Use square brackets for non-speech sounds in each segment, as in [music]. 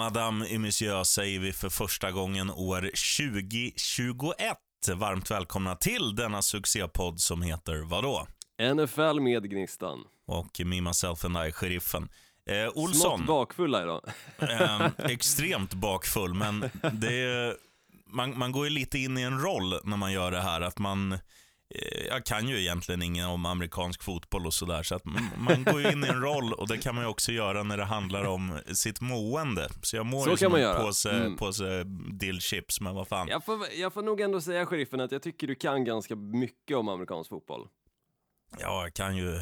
Madame et Monsieur säger vi för första gången år 2021. Varmt välkomna till denna succépodd som heter vadå? NFL med Gnistan. Och Me, Myself and I, Sheriffen. Eh, Olsson. Smått bakfulla idag. eh, [laughs] extremt bakfull, men det är, man, man går ju lite in i en roll när man gör det här. Att man, jag kan ju egentligen ingen om amerikansk fotboll och sådär, så att man går ju in i en roll och det kan man ju också göra när det handlar om sitt mående. Så jag mår Så ju som en påse, Mm. påse dillchips, men vad fan. Jag får, jag får nog ändå säga, sheriffen, att jag tycker du kan ganska mycket om amerikansk fotboll. Ja, jag kan ju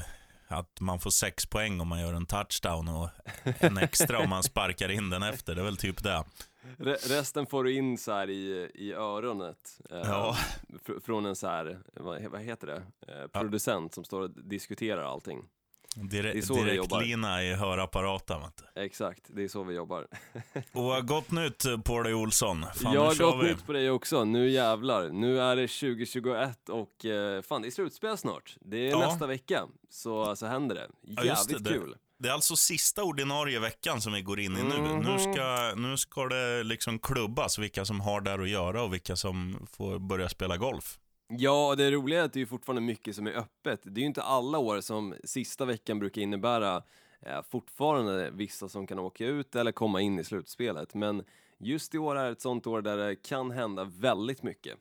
att man får sex poäng om man gör en touchdown och en extra om man sparkar in den efter. Det är väl typ det. Re- resten får du in så här i, i öronet. Eh, Ja. fr- från en så här, vad, vad heter det, eh, producent som står och diskuterar allting. Dire- Det är så vi jobbar. Direktlina i hörapparaten. Vet du. Exakt, det är så vi jobbar. [laughs] Och gott nytt på dig Olsson. Fan, har gått vi. nytt på dig också, nu jävlar. Nu är det 2021 och eh, fan det är slutspel snart. Det är Ja. nästa vecka, så, så händer det. Ja, Jävligt det, det- kul. Det är alltså sista ordinarie veckan som vi går in i nu. Mhm. Nu, ska, nu ska det liksom klubbas vilka som har där att göra och vilka som får börja spela golf. Ja, det roliga är att det är fortfarande mycket som är öppet. Det är ju inte alla år som sista veckan brukar innebära eh, fortfarande vissa som kan åka ut eller komma in i slutspelet. Men just i år är ett sånt år där det kan hända väldigt mycket.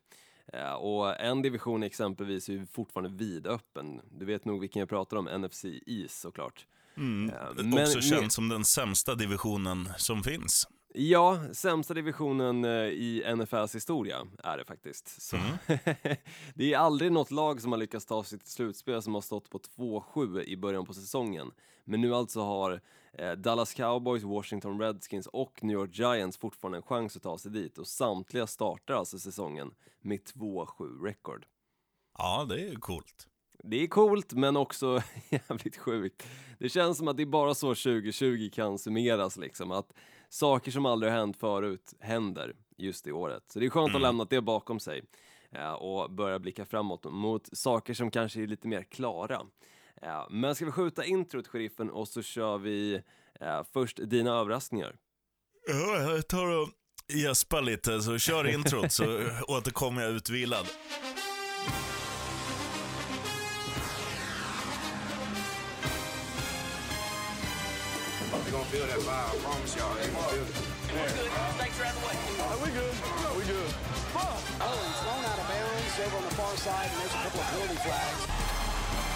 Eh, och en division exempelvis är ju fortfarande vidöppen. Du vet nog vilken jag pratar om, NFC East såklart. Mm. Ja, men- Också känd som den sämsta divisionen som finns. Ja, sämsta divisionen eh, i NFLs historia är det faktiskt. Så [laughs] det är aldrig något lag som har lyckats ta sig till slutspel som har stått på 2-7 i början på säsongen. Men nu alltså har eh, Dallas Cowboys, Washington Redskins och New York Giants fortfarande en chans att ta sig dit och samtliga startar alltså säsongen med 2-7 record. Ja, det är ju coolt. Det är coolt men också [laughs] jävligt sjukt. Det känns som att det är bara så 2020 kan summeras liksom, att saker som aldrig har hänt förut händer just i året. Så det är skönt att lämna det bakom sig eh, och börja blicka framåt mot saker som kanske är lite mer klara. Eh, Men ska vi skjuta introt, sheriffen, och så kör vi eh, först dina överraskningar. Ja, jag tar och gäspar lite, så kör introt så [laughs] återkommer jag utvilad. They're gonna feel that vibe. I promise y'all, they gonna feel it. Oh, he's thrown out of bounds over on the far side, and there's a couple of penalty flags.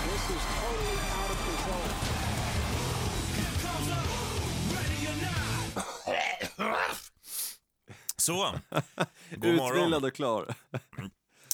This is totally out of control. [coughs] Så, god morgon. Utvilad och klar.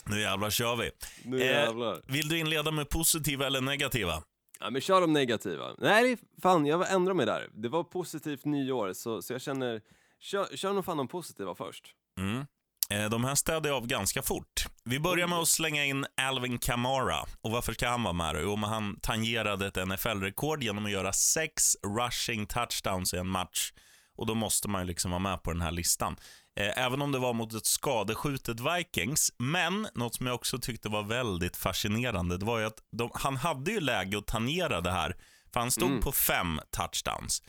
Nu jävlar kör vi. Nu Eh, jävlar. vill du inleda med positiva eller negativa? Ja men kör de negativa. Nej, fan jag ändrar mig där. Det var positivt nyår, så, så jag känner, kör, kör nog fan de positiva först. Mm. Eh, De här städade jag av ganska fort. Vi börjar med att slänga in Alvin Kamara. Och varför ska han vara med då? Jo, men han tangerade ett NFL-rekord genom att göra sex rushing touchdowns i en match. Och då måste man ju liksom vara med på den här listan. Eh, Även om det var mot ett skadeskjutet Vikings. Men något som jag också tyckte var väldigt fascinerande, det var ju att de, han hade ju läge att tangera det här. För han stod på fem touchdowns.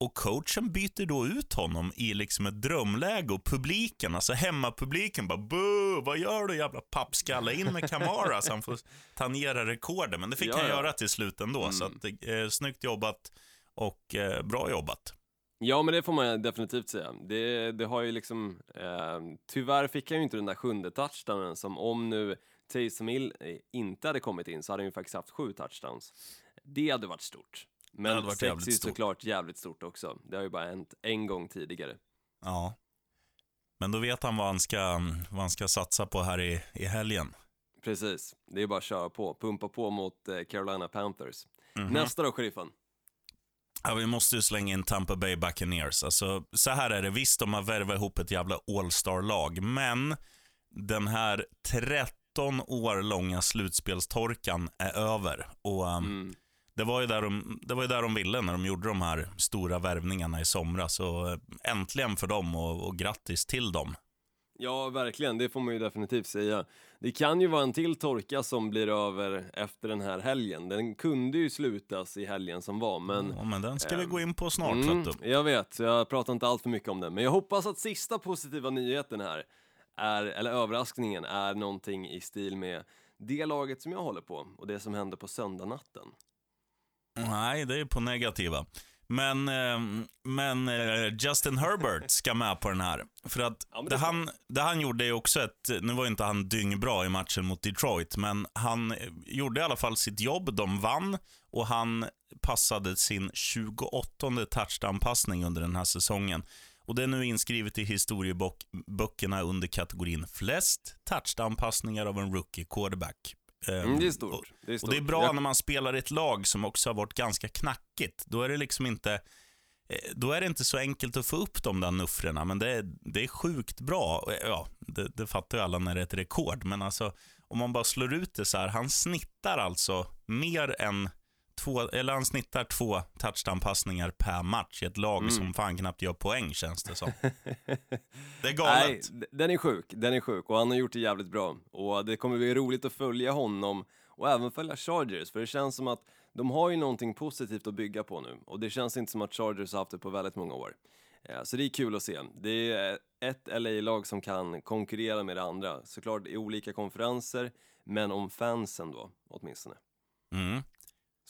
Och coachen byter då ut honom i liksom ett drömläge och publiken, alltså hemmapubliken bara Boo, vad gör du jävla pappskalle? In med Kamara så han får tangera rekordet. Men det fick Ja, han ja. göra till slut ändå. Så att, eh, snyggt jobbat och eh, bra jobbat. Ja men det får man definitivt säga. Det, det har ju liksom, eh, tyvärr fick han ju inte den där sjunde touchdownen som om nu Taysom Hill eh, inte hade kommit in så hade han ju faktiskt haft sju touchdowns. Det hade varit stort. Det Men hade varit sex jävligt är ju stort. såklart jävligt stort också. Det har ju bara hänt en gång tidigare. Ja. Men då vet han vad han ska, vad han ska satsa på här i, i helgen. Precis, det är bara att köra på. Pumpa på mot eh, Carolina Panthers. Mhm. Nästa då, sheriffen. Ja, vi måste ju slänga in Tampa Bay Buccaneers. Alltså, så här är det, visst de har värvat ihop ett jävla All-star-lag, men den här 13 år långa slutspelstorkan är över. Och um, Mm. det, var ju där de, det var ju där de ville när de gjorde de här stora värvningarna i somras. Så eh, äntligen för dem och, och grattis till dem. Ja, verkligen. Det får man ju definitivt säga. Det kan ju vara en till torka som blir över efter den här helgen. Den kunde ju slutas i helgen som var, men... Ja, men den ska vi gå in på snart, Mm, jag vet, jag pratar inte allt för mycket om det. Men jag hoppas att sista positiva nyheten här, är, eller överraskningen, är någonting i stil med det laget som jag håller på och det som hände på söndagnatten. Nej, det är på negativa. Men, eh, men eh, Justin Herbert ska med på den här. För att Ja, det det, han, det han gjorde är också ett, nu var ju inte han dyngbra i matchen mot Detroit, men han eh, gjorde i alla fall sitt jobb, de vann och han passade sin 28 touchdown-passning under den här säsongen. Och det är nu inskrivet i historieböckerna under kategorin flest touchdown-passningar av en rookie quarterback. Mm, det är stort. Det är stort. och det är bra Jag- när man spelar i ett lag som också har varit ganska knackigt. Då är det liksom inte, eh, då är det inte så enkelt att få upp de där nuffrorna, men det är, det är sjukt bra. Och, Ja, det, det fattar ju alla när det är ett rekord, men alltså om man bara slår ut det så här, han snittar alltså mer än två, eller han snittar två touchdown-passningar per match i ett lag Mm. som fan knappt gör poäng känns det som. [laughs] det är Nej, galet. d- den är sjuk, den är sjuk och han har gjort det jävligt bra. Och det kommer bli roligt att följa honom och även följa Chargers, för det känns som att de har ju någonting positivt att bygga på nu och det känns inte som att Chargers har haft det på väldigt många år. Eh, Så det är kul att se. Det är ett LA-lag som kan konkurrera med det andra, såklart i olika konferenser, men om fansen då, åtminstone. Mm.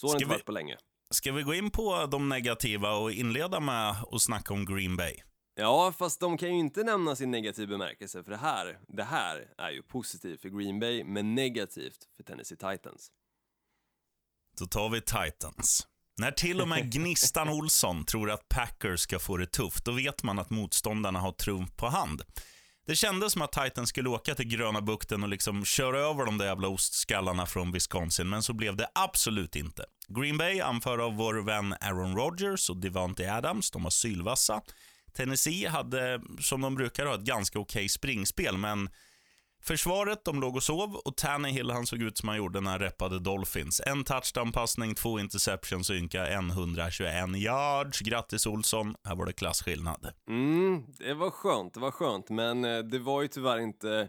Så har det Ska inte vi- varit på länge. Ska vi gå in på de negativa och inleda med att snacka om Green Bay? Ja, fast de kan ju inte nämnas i negativ bemärkelse, för det här, det här är ju positivt för Green Bay, men negativt för Tennessee Titans. Då tar vi Titans. När till och med [laughs] Gnistan Olsson tror att Packers ska få det tufft, då vet man att motståndarna har trumf på hand. Det kändes som att Titans skulle åka till Gröna bukten och liksom köra över de där jävla ostskallarna från Wisconsin, men så blev det absolut inte. Green Bay, anförda av vår vän Aaron Rodgers och Devante Adams, de var sylvassa. Tennessee hade, som de brukar ha, ett ganska okej springspel, men Försvaret, de låg och sov och Tannehill han såg ut som han gjorde när han reppade Dolphins. En touchdown-passning, två interceptions och ynka 121 yards. Grattis Olsson, här var det klasskillnad. Mm, det var skönt, det var skönt, men eh, det var ju tyvärr inte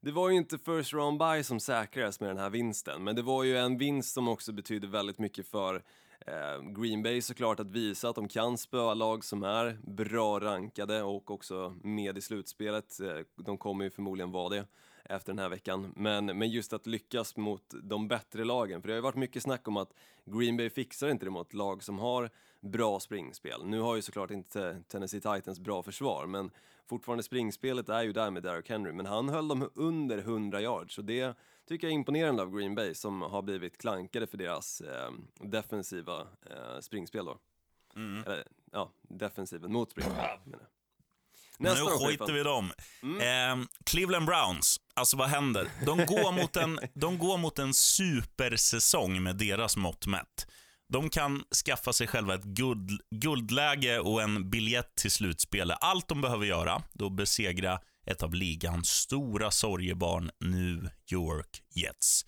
det var ju inte first round by som säkrades med den här vinsten, men det var ju en vinst som också betyder väldigt mycket för Eh, Green Bay såklart att visa att de kan spöa lag som är bra rankade och också med i slutspelet. Eh, de kommer ju förmodligen vara det efter den här veckan, men, men just att lyckas mot de bättre lagen, för det har ju varit mycket snack om att Green Bay fixar inte det mot lag som har bra springspel. Nu har ju såklart inte Tennessee Titans bra försvar, men fortfarande springspelet är ju där med Derrick Henry, men han höll dem under 100 yards, så det tycker jag är imponerande av Green Bay som har blivit klankade för deras eh, defensiva eh, springspel då. Eller, ja, defensiven mot springspel. Nästa nu skiter vi i dem. Eh, Cleveland Browns, alltså vad händer? De går mot en, [laughs] de går mot en supersäsong med deras mått mätt. De kan skaffa sig själva ett guld, guldläge och en biljett till slutspelet. Allt de behöver göra, då besegra ett av ligans stora sorgebarn, New York Jets.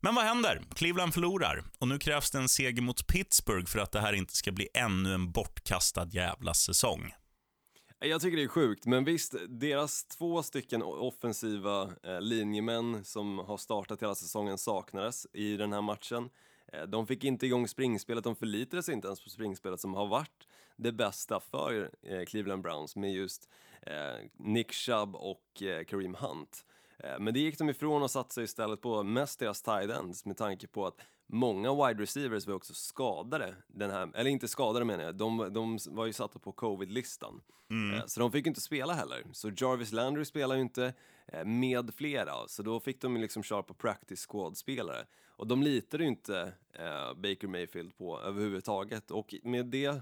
Men vad händer? Cleveland förlorar och nu krävs det en seger mot Pittsburgh för att det här inte ska bli ännu en bortkastad jävla säsong. Jag tycker det är sjukt, men visst, deras två stycken offensiva eh, linjemän som har startat hela säsongen saknades i den här matchen. Eh, de fick inte igång springspelet, de förlitade sig inte ens på springspelet som har varit det bästa för eh, Cleveland Browns med just Nick Chubb och eh, Kareem Hunt. Eh, Men det gick de ifrån och sig istället på mest deras tight ends med tanke på att många wide receivers var också skadade, den här, eller inte skadade menar jag, de, de var ju satta på covid-listan. Eh, Så de fick inte spela heller. Så Jarvis Landry spelar ju inte eh, med flera, så då fick de liksom köra på practice squad-spelare. Och de litade ju inte eh, Baker Mayfield på överhuvudtaget och med det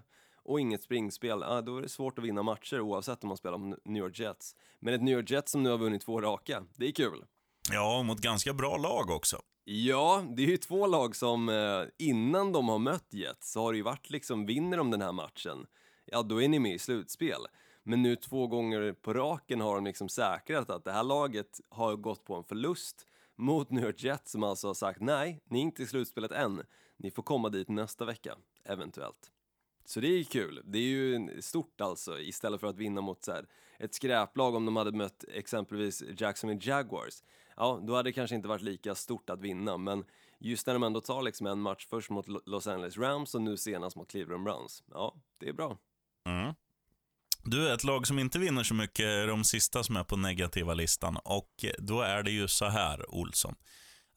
och inget springspel, ja, då är det svårt att vinna matcher oavsett om man spelar mot New York Jets. Men ett New York Jets som nu har vunnit två raka, det är kul. Ja, mot ganska bra lag också. Ja, det är ju två lag som eh, innan de har mött Jets så har det ju varit liksom, vinner de den här matchen, ja då är ni med i slutspel. Men nu två gånger på raken har de liksom säkrat att det här laget har gått på en förlust mot New York Jets som alltså har sagt nej, ni är inte i slutspelet än, ni får komma dit nästa vecka, eventuellt. Så det är ju kul. Det är ju stort alltså, istället för att vinna mot så här, ett skräplag om de hade mött exempelvis Jacksonville Jaguars. Ja, då hade det kanske inte varit lika stort att vinna, men just när de ändå tar liksom en match först mot Los Angeles Rams och nu senast mot Cleveland Browns. Ja, det är bra. Mm. Du, ett lag som inte vinner så mycket är de sista som är på negativa listan. Och då är det ju så här, Olsson.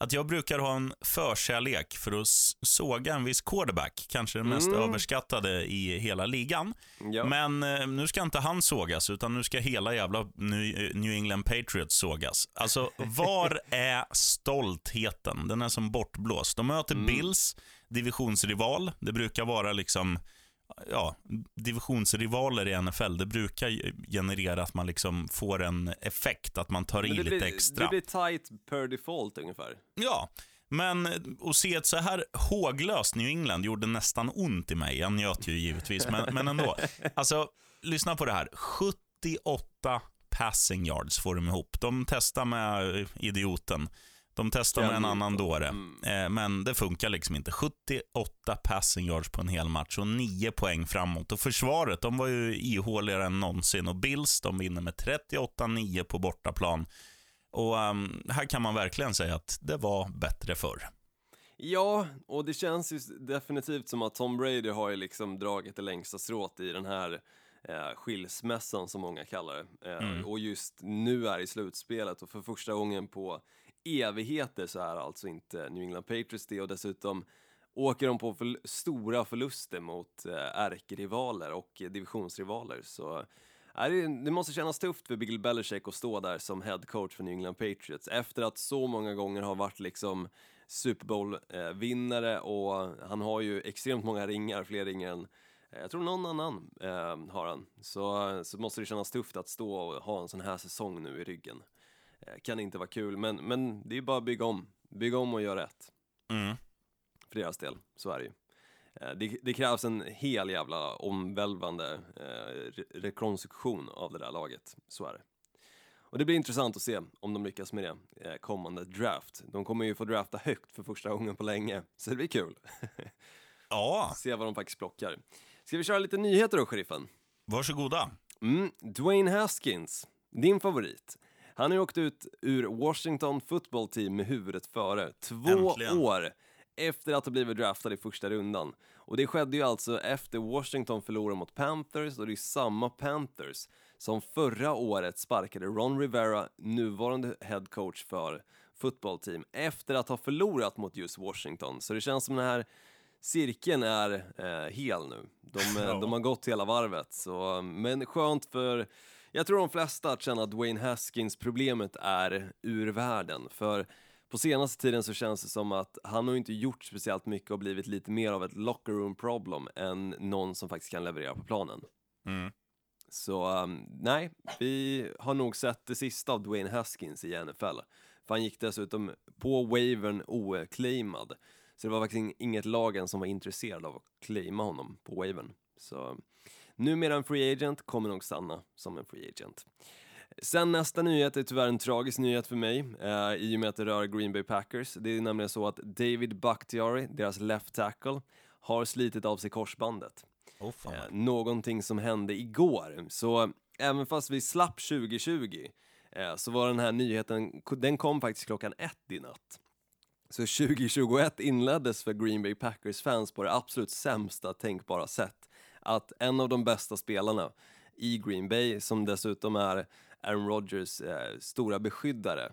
Att jag brukar ha en förkärlek för att såga en viss quarterback. Kanske den mest Mm. överskattade i hela ligan. Ja. Men eh, nu ska inte han sågas, utan nu ska hela jävla New New England Patriots sågas. Alltså, var [laughs] är stoltheten? Den är som bortblåst. De möter Bills, divisionsrival. Det brukar vara liksom ja, divisionsrivaler i NFL, det brukar generera att man liksom får en effekt, att man tar i lite blir, extra. Det blir tight per default ungefär. Ja, men att se ett så här håglöst New England gjorde nästan ont i mig. Jag njöt ju givetvis, men, men ändå. [laughs] Alltså, lyssna på det här. 78 passing yards får de ihop. De testar med idioten. De testar med en annan dåre, Mm. eh, men det funkar liksom inte. 78 passing yards på en hel match och 9 poäng framåt. Och försvaret, de var ju ihåligare än någonsin. Och Bills, de vinner med 38-9 på bortaplan. Och ehm, här kan man verkligen säga att det var bättre förr. Ja, och det känns ju definitivt som att Tom Brady har ju liksom dragit det längsta strået i den här eh, skilsmässan som många kallar det. Eh, Mm. Och just nu är i slutspelet och för första gången på evigheter så är alltså inte New England Patriots det och dessutom åker de på för stora förluster mot eh, ärkerivaler och divisionsrivaler. Så det, måste kännas tufft för Bill Belichick att stå där som head coach för New England Patriots efter att så många gånger har varit liksom Super Bowl-vinnare eh, och han har ju extremt många ringar, fler ringar än eh, jag tror någon annan eh, har han. Så, så måste det kännas tufft att stå och ha en sån här säsong nu i ryggen. Eh, kan inte vara kul, men, men det är bara att bygga om. Bygga om och göra rätt. Mm. För deras del, så är det ju. Eh, Det, det krävs en hel jävla omvälvande eh, re- rekonstruktion av det där laget, så är det. Och det blir intressant att se om de lyckas med det eh, kommande draft. De kommer ju få drafta högt för första gången på länge, så det blir kul. Ja, [laughs] se vad de faktiskt plockar. Ska vi köra lite nyheter då, sheriffen? varsågoda. Mm, Dwayne Haskins, din favorit. Han har ju åkt ut ur Washington football team med huvudet före. Två Äntligen. år efter att ha blivit draftad i första rundan. Och det skedde ju alltså efter Washington förlorade mot Panthers och det är samma Panthers som förra året sparkade Ron Rivera, nuvarande head coach för football team, efter att ha förlorat mot just Washington. Så det känns som den här cirkeln är eh, hel nu. De, eh, [laughs] Ja. de har gått hela varvet. Så, men skönt för, jag tror de flesta känna att Dwayne Haskins problemet är ur världen. För på senaste tiden så känns det som att han har inte gjort speciellt mycket och blivit lite mer av ett locker room problem än någon som faktiskt kan leverera på planen. Mm. Så um, nej, vi har nog sett det sista av Dwayne Haskins i NFL. För han gick dessutom på wavern oclaimad. Så det var faktiskt ing- inget lag än som var intresserad av att claima honom på wavern. Så numera en free agent, kommer nog stanna som en free agent. Sen nästa nyhet är tyvärr en tragisk nyhet för mig eh, i och med att det rör Green Bay Packers. Det är nämligen så att David Bakhtiari, deras left tackle, har slitit av sig korsbandet. Oh. Eh, någonting som hände igår. Så även fast vi slapp 2020 eh, så var den här nyheten, den kom faktiskt klockan ett i natt. Så 2021 inleddes för Green Bay Packers-fans på det absolut sämsta tänkbara sätt. Att en av de bästa spelarna i Green Bay, som dessutom är Aaron Rodgers eh, stora beskyddare,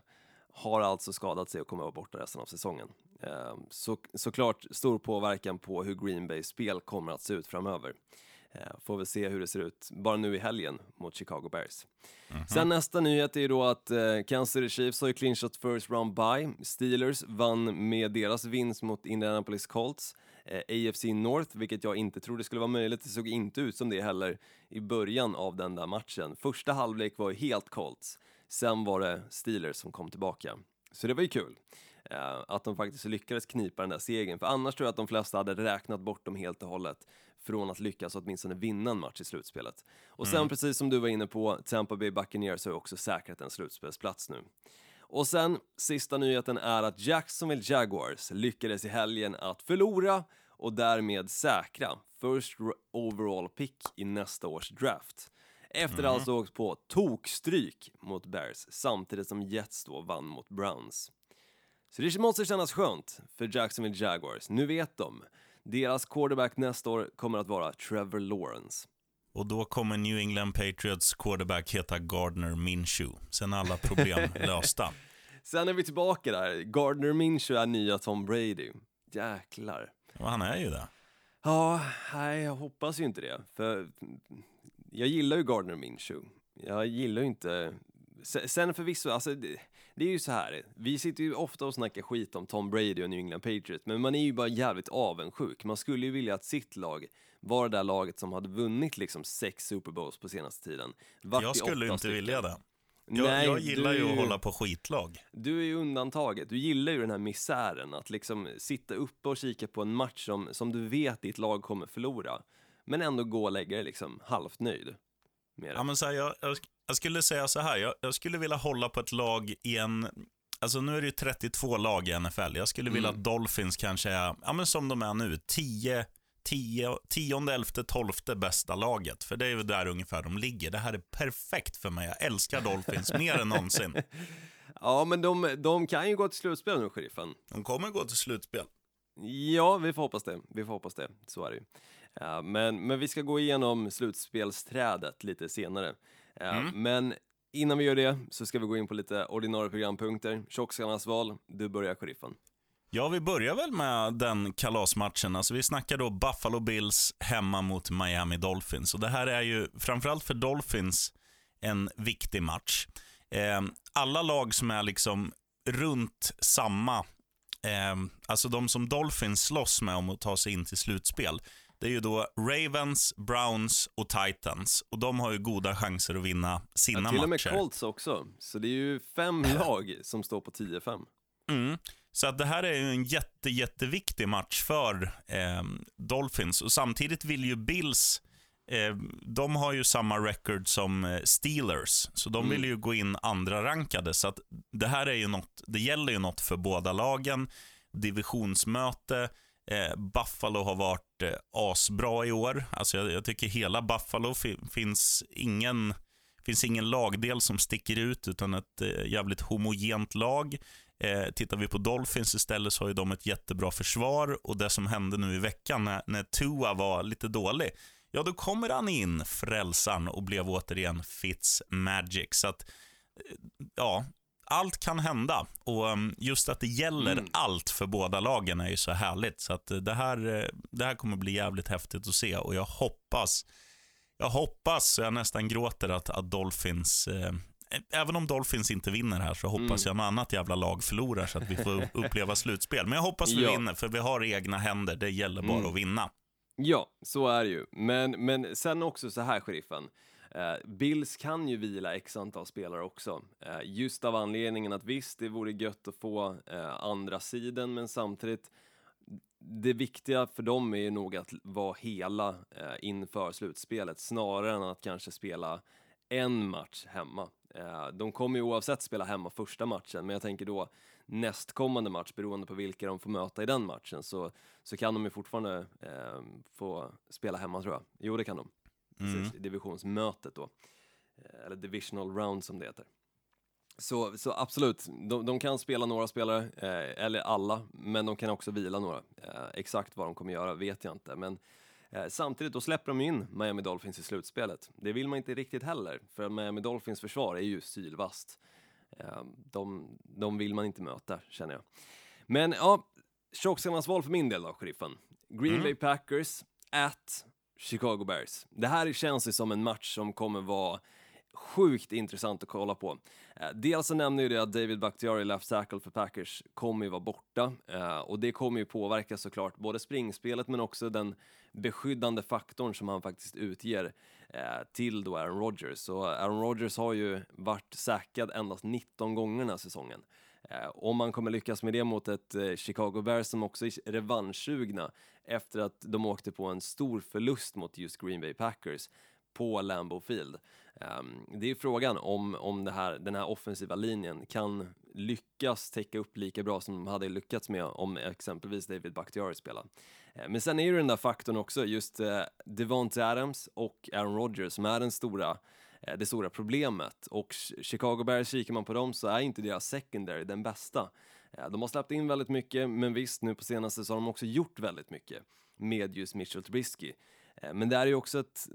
har alltså skadat sig och kommer att vara borta resten av säsongen. Eh, så, såklart stor påverkan på hur Green Bays spel kommer att se ut framöver. Eh, får vi se hur det ser ut bara nu i helgen mot Chicago Bears. Sen nästa nyhet är ju då att eh, Kansas City Chiefs har ju clinchat first round bye. Steelers vann med deras vinst mot Indianapolis Colts. Eh, AFC North, vilket jag inte trodde skulle vara möjligt. Det såg inte ut som det heller i början av den där matchen. Första halvlek var ju helt Colts. Sen var det Steelers som kom tillbaka. Så det var ju kul. Eh, att de faktiskt lyckades knipa den där segern. För annars tror jag att de flesta hade räknat bort dem helt och hållet från att lyckas åtminstone vinna en match i slutspelet. Och sen precis som du var inne på, Tampa Bay Buccaneers har ju också säkrat en slutspelsplats nu. Och sen, sista nyheten är att Jacksonville Jaguars lyckades i helgen att förlora och därmed säkra first overall pick i nästa års draft. Efter att alltså åkt på tokstryk mot Bears samtidigt som Jets då vann mot Browns. Så det måste kännas skönt för Jacksonville Jaguars. Nu vet de. Deras quarterback nästa år kommer att vara Trevor Lawrence. Och då kommer New England Patriots quarterback heta Gardner Minshew. Sen är alla problem [laughs] lösta. Sen är vi tillbaka där. Gardner Minshew är nya Tom Brady. Jäklar. Och han är ju det. Ja, nej, jag hoppas ju inte det. För jag gillar ju Gardner Minshew. Jag gillar ju inte... Se- Sen förvisso, alltså det, det är ju så här. Vi sitter ju ofta och snackar skit om Tom Brady och New England Patriots, men man är ju bara jävligt avundsjuk. Man skulle ju vilja att sitt lag var det där laget som hade vunnit liksom sex Super Bowls på senaste tiden. Vart Jag skulle inte stycken. vilja det. Jag, Nej, jag gillar ju att hålla på skitlag. Du är ju undantaget. Du gillar ju den här misären, att liksom sitta uppe och kika på en match som, som du vet ditt lag kommer förlora, men ändå gå och lägga dig liksom halvt nöjd. Ja, men så här, jag, jag, jag skulle säga så här, jag, jag skulle vilja hålla på ett lag i en... Alltså nu är det ju 32 lag i NFL. Jag skulle vilja att Dolphins kanske är, ja men som de är nu, 10, 10, 10, 11, 12 bästa laget. För det är ju där ungefär de ligger. Det här är perfekt för mig. Jag älskar Dolphins mer än någonsin. [laughs] Ja, men de, de kan ju gå till slutspel nu, sheriffen. De kommer gå till slutspel. Ja, vi får hoppas det. Vi får hoppas det. Så är det ju. Ja, men, men vi ska gå igenom slutspelsträdet lite senare. Ja, Men innan vi gör det så ska vi gå in på lite ordinarie programpunkter. Tjockskallarnas val. Du börjar, sheriffen. Ja, vi börjar väl med den kalasmatchen. Alltså, vi snackar då Buffalo Bills hemma mot Miami Dolphins. Och det här är ju framförallt för Dolphins en viktig match. Eh, alla lag som är liksom runt samma, eh, alltså de som Dolphins slåss med om att ta sig in till slutspel, det är ju då Ravens, Browns och Titans. Och de har ju goda chanser att vinna sina Ja, till och med matcher. Colts också. Så det är ju fem [laughs] lag som står på 10-5. Mm. Så att det här är ju en jätte, jätteviktig match för eh, Dolphins. Och samtidigt vill ju Bills, eh, de har ju samma record som eh, Steelers. Så de vill ju gå in andra rankade. Så att det här är ju något, det gäller ju något för båda lagen. Divisionsmöte. Eh, Buffalo har varit eh, asbra i år. Alltså jag, jag tycker hela Buffalo fi, finns ingen finns ingen lagdel som sticker ut, utan ett jävligt homogent lag. Eh, tittar vi på Dolphins istället så har ju de ett jättebra försvar och det som hände nu i veckan när, när Tua var lite dålig, ja då kommer han in, frälsaren, och blev återigen Fitz Magic. Så att, eh, ja, allt kan hända och um, just att det gäller allt för båda lagen är ju så härligt. Så att eh, det här, eh, det här kommer bli jävligt häftigt att se och jag hoppas jag hoppas, så jag nästan gråter, att, att Dolphins... Eh, även om Dolphins inte vinner här så hoppas jag något annat jävla lag förlorar så att vi får [laughs] uppleva slutspel. Men jag hoppas vi Ja. vinner, för vi har egna händer. Det gäller bara att vinna. Ja, så är det ju. Men, men sen också så här, sheriffen. Eh, Bills kan ju vila x antal spelare också. Eh, just av anledningen att visst, det vore gött att få eh, andra sidan, men samtidigt det viktiga för dem är ju nog att vara hela inför slutspelet snarare än att kanske spela en match hemma. Eh, de kommer ju oavsett spela hemma första matchen, men jag tänker då nästkommande match, beroende på vilka de får möta i den matchen, så, så kan de ju fortfarande eh, få spela hemma tror jag. Jo, det kan de. Precis, i divisionsmötet då. Eh, eller divisional round som det heter. Så, så absolut, de, de kan spela några spelare, eh, eller alla, men de kan också vila några. Eh, exakt vad de kommer göra vet jag inte, men samtidigt då släpper de in Miami Dolphins i slutspelet. Det vill man inte riktigt heller, för Miami Dolphins försvar är ju sylvast. Eh, de, de vill man inte möta, känner jag. Men ja, tjockskallarnas val för min del då, sheriffen. Green Bay Packers at Chicago Bears. Det här känns ju som en match som kommer vara sjukt intressant att kolla på. Eh, dels så nämner ju det att David Bakhtiari, left tackle för Packers, kommer ju vara borta eh, och det kommer ju påverka såklart både springspelet men också den beskyddande faktorn som han faktiskt utger eh, till då Aaron Rodgers. Så Aaron Rodgers har ju varit säkrad endast 19 gånger den här säsongen. Eh, om man kommer lyckas med det mot ett eh, Chicago Bears som också är revanschsugna efter att de åkte på en stor förlust mot just Green Bay Packers på Lambeau Field. Um, det är frågan om, om det här, den här offensiva linjen kan lyckas täcka upp lika bra som de hade lyckats med om exempelvis David Bakhtiari spelar. Eh, men sen är ju den där faktorn också, just eh, Devonte Adams och Aaron Rodgers som är den stora, eh, det stora problemet. Och Chicago Bears, kikar man på dem så är inte deras secondary den bästa. De har släppt in väldigt mycket, men visst, nu på senaste så har de också gjort väldigt mycket med just Mitchell Trubisky. Eh, Men det är ju också ett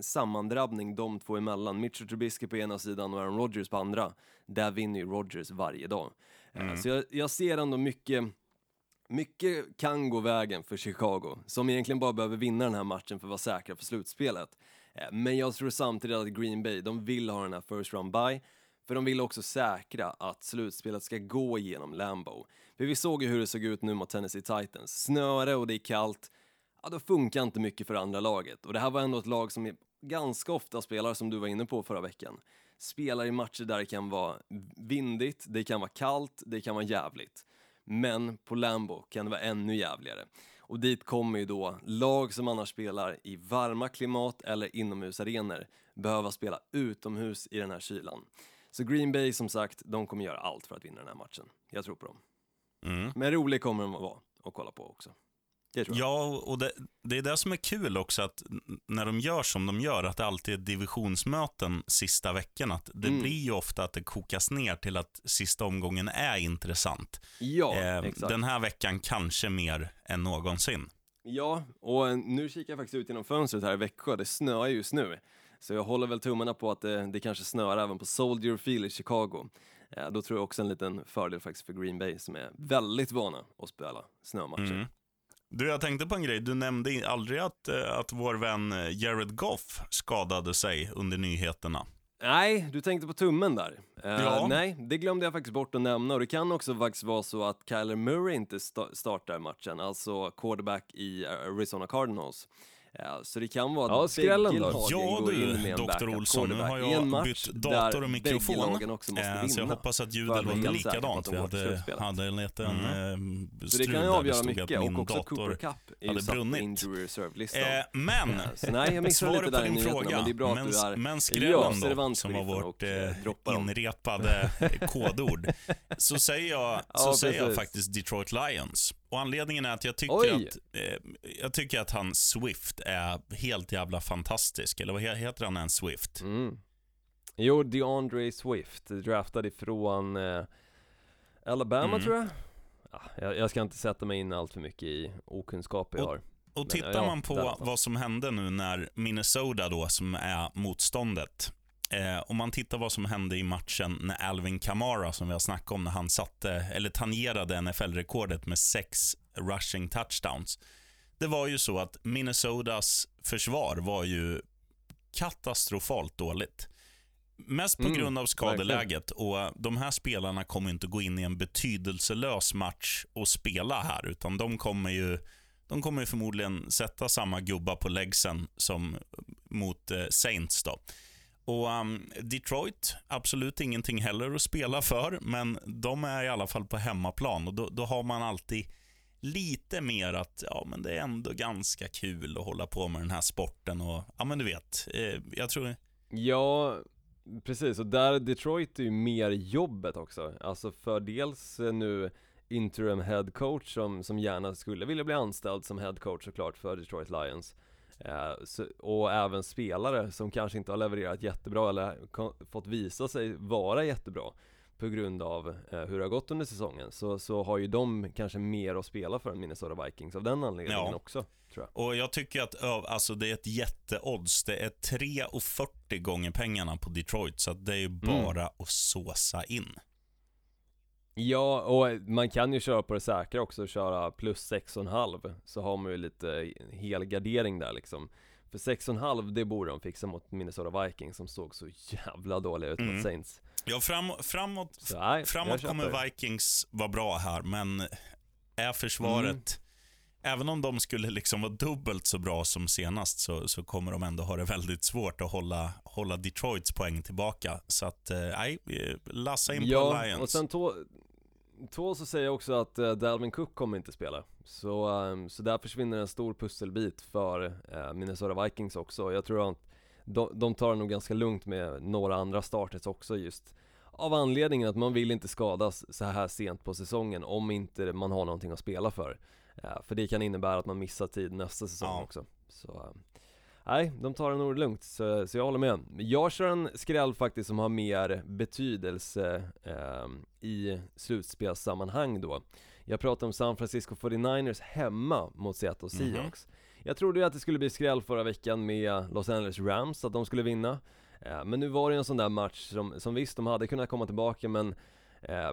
sammandrabbning de två emellan. Mitchell Trubisky på ena sidan och Aaron Rodgers på andra. Där vinner ju Rodgers varje dag. Eh, Så jag, jag ser ändå mycket, mycket kan gå vägen för Chicago, som egentligen bara behöver vinna den här matchen för att vara säkra för slutspelet. Eh, Men jag tror samtidigt att Green Bay, de vill ha den här first round bye, för de vill också säkra att slutspelet ska gå igenom Lambeau. För vi såg ju hur det såg ut nu mot Tennessee Titans. Snöre och det är kallt, ja då funkar inte mycket för andra laget. Och det här var ändå ett lag som ganska ofta spelar, som du var inne på förra veckan, spelar i matcher där det kan vara vindigt, det kan vara kallt, det kan vara jävligt. Men på Lambo kan det vara ännu jävligare. Och dit kommer ju då lag som annars spelar i varma klimat eller inomhusarenor behöva spela utomhus i den här kylan. Så Green Bay som sagt, de kommer göra allt för att vinna den här matchen. Jag tror på dem. Mm. Men rolig kommer de att vara att kolla på också. Ja, och det, det är det som är kul också, att när de gör som de gör, att det alltid är divisionsmöten sista veckan, att det Mm. blir ju ofta att det kokas ner till att sista omgången är intressant. Ja, Eh, exakt. den här veckan kanske mer än någonsin. Ja, och eh, nu kikar jag faktiskt ut genom fönstret här i Växjö. Det snöar just nu. Så jag håller väl tummarna på att det, det kanske snöar även på Soldier Field i Chicago. Eh, då tror jag också en liten fördel faktiskt för Green Bay som är väldigt vana att spela snömatcher. Mm. Du, jag tänkte på en grej. Du nämnde aldrig att, eh, att vår vän eh, Jared Goff skadade sig under nyheterna. Nej, du tänkte på tummen där. Eh, Ja. Nej, det glömde jag faktiskt bort att nämna och det kan också faktiskt vara så att Kyler Murray inte sta- startar matchen, alltså quarterback i Arizona Cardinals. Eh, Så det kan vara att Ja, skrällen bägge då. lagen Ja går du, in med en Dr. Olsson, nu har jag bytt dator och mikrofon. också måste Eh, vinna. Så jag hoppas att ljudet att vara låter likadant. att Vi hade, hade en liten Mm. eh, Så det strul kan ju där det avgöra stod mycket att min och också dator Cooper Cup är hade ju satt på brunnit. injury reserve-listan. Eh, men, Eh, så nej, jag missade svaret lite på din fråga, men det är bra att men, du är men ja, skrällen då, som var vårt eh, eh, inrepade [laughs] kodord, så säger jag, så Ja, säger jag precis. faktiskt Detroit Lions. Och anledningen är att jag tycker Oj! att, eh, jag tycker att han Swift är helt jävla fantastisk. Eller vad he- heter han än Swift? Mm. Jo, DeAndre Swift, draftad ifrån eh, Alabama Mm. tror jag. Ja, jag. Jag ska inte sätta mig in allt för mycket i okunskaper jag Och- har. Och Men, tittar ja, man på vad som hände nu när Minnesota då, som är motståndet, eh, om man tittar vad som hände i matchen när Alvin Kamara, som vi har snackat om, när han satte, eller tangerade NFL-rekordet med sex rushing touchdowns. Det var ju så att Minnesotas försvar var ju katastrofalt dåligt. Mest på Mm, grund av skadeläget och de här spelarna kommer inte gå in i en betydelselös match och spela här, utan de kommer ju de kommer förmodligen sätta samma gubbar på läggsen som mot eh, Saints. Då. Och um, Detroit, absolut ingenting heller att spela för, men de är i alla fall på hemmaplan och då, då har man alltid lite mer att ja, men det är ändå ganska kul att hålla på med den här sporten. och ja men du vet, eh, jag tror... Ja, precis. Och där Detroit är ju mer jobbet också. Alltså för dels eh, nu interim head coach som, som gärna skulle vilja bli anställd som head coach såklart för Detroit Lions. Eh, så, och även spelare som kanske inte har levererat jättebra eller fått visa sig vara jättebra på grund av eh, hur det har gått under säsongen så, så har ju de kanske mer att spela för än Minnesota Vikings av den anledningen Ja. också tror jag. Och jag tycker att alltså, det är ett jätteodds. Det är 3,40 gånger pengarna på Detroit, så att det är ju bara att såsa in. Ja, och man kan ju köra på det säkra också köra plus 6,5 Så har man ju lite helgardering där liksom För 6,5 det borde de fixa mot Minnesota Vikings som såg så jävla dåliga ut Mm. mot Saints Ja, fram, framåt Så nej, framåt kommer. Vikings vara bra här, men är försvaret... Även om de skulle liksom vara dubbelt så bra som senast så, så kommer de ändå ha det väldigt svårt att hålla, hålla Detroits poäng tillbaka. Så att, eh, nej, eh, lassa in på Ja, Lions. och sen två så säger jag också att uh, Dalvin Cook kommer inte spela Så, ehm, så där försvinner en stor pusselbit för eh, Minnesota Vikings också Jag tror att de, de tar det nog ganska lugnt med några andra starters också just av anledningen att man vill inte skadas så här sent på säsongen om inte man har någonting att spela för. Eh, för det kan innebära att man missar tid nästa säsong Ja. också. Så, eh, nej, de tar det nog lugnt, så, så jag håller med. Jag kör en skräll faktiskt som har mer betydelse eh, i slutspelssammanhang då. Jag pratar om San Francisco 49ers hemma mot Seattle Seahawks. Jag trodde ju att det skulle bli skräll förra veckan med Los Angeles Rams, att de skulle vinna. Eh, Men nu var det en sån där match som, som visst, de hade kunnat komma tillbaka men eh,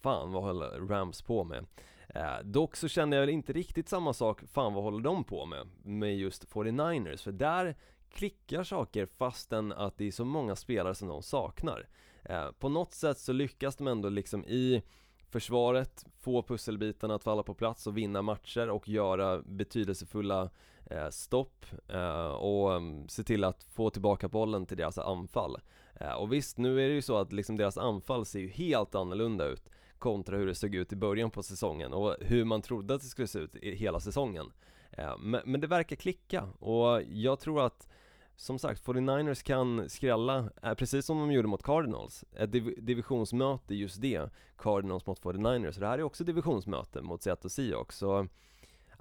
Fan vad höll Rams på med? Eh, dock så kände jag väl inte riktigt samma sak, fan vad håller de på med? Med just 49ers, för där klickar saker fastän att det är så många spelare som de saknar. Eh, på något sätt så lyckas de ändå liksom i försvaret få pusselbitarna att falla på plats och vinna matcher och göra betydelsefulla eh, stopp eh, och mm, se till att få tillbaka bollen till deras anfall. Eh, och visst, nu är det ju så att liksom deras anfall ser ju helt annorlunda ut kontra hur det såg ut i början på säsongen och hur man trodde att det skulle se ut i hela säsongen. Eh, men, det verkar klicka och jag tror att som sagt, 49ers kan skrälla, eh, precis som de gjorde mot Cardinals. Ett div- divisionsmöte, just det, Cardinals mot 49ers. Så det här är också divisionsmöte mot Seattle Seahawks. Så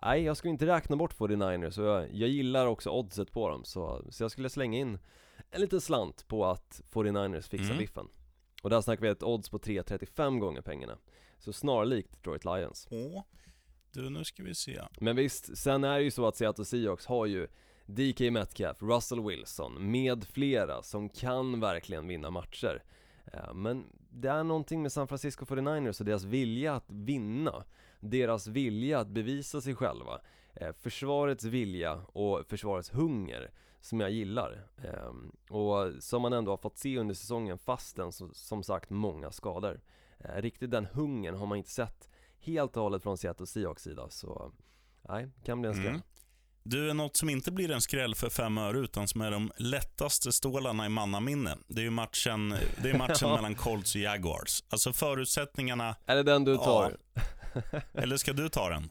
nej, jag skulle inte räkna bort 49ers och jag, jag gillar också oddset på dem. Så, så jag skulle slänga in en liten slant på att 49ers fixar Mm. biffen. Och där snackar vi ett odds på 3,35 gånger pengarna. Så snarlikt Detroit Lions. Åh, du nu ska vi se. Men visst, sen är det ju så att Seattle Seahawks har ju DK Metcalf, Russell Wilson med flera som kan verkligen vinna matcher. Eh, Men det är någonting med San Francisco 49ers och deras vilja att vinna. Deras vilja att bevisa sig själva. Eh, Försvarets vilja och försvarets hunger som jag gillar. Eh, Och som man ändå har fått se under säsongen fastän som, sagt många skador. Eh, Riktigt den hungern har man inte sett helt och hållet från Seattle Seahawks sida så Nej, kan bli en skräll. Mm. Du, är något som inte blir en skräll för fem öre utan som är de lättaste stålarna i mannaminne. Det är ju matchen, det är matchen [laughs] Ja. mellan Colts och Jaguars. Alltså förutsättningarna, Är det den du tar? eller ska du ta den?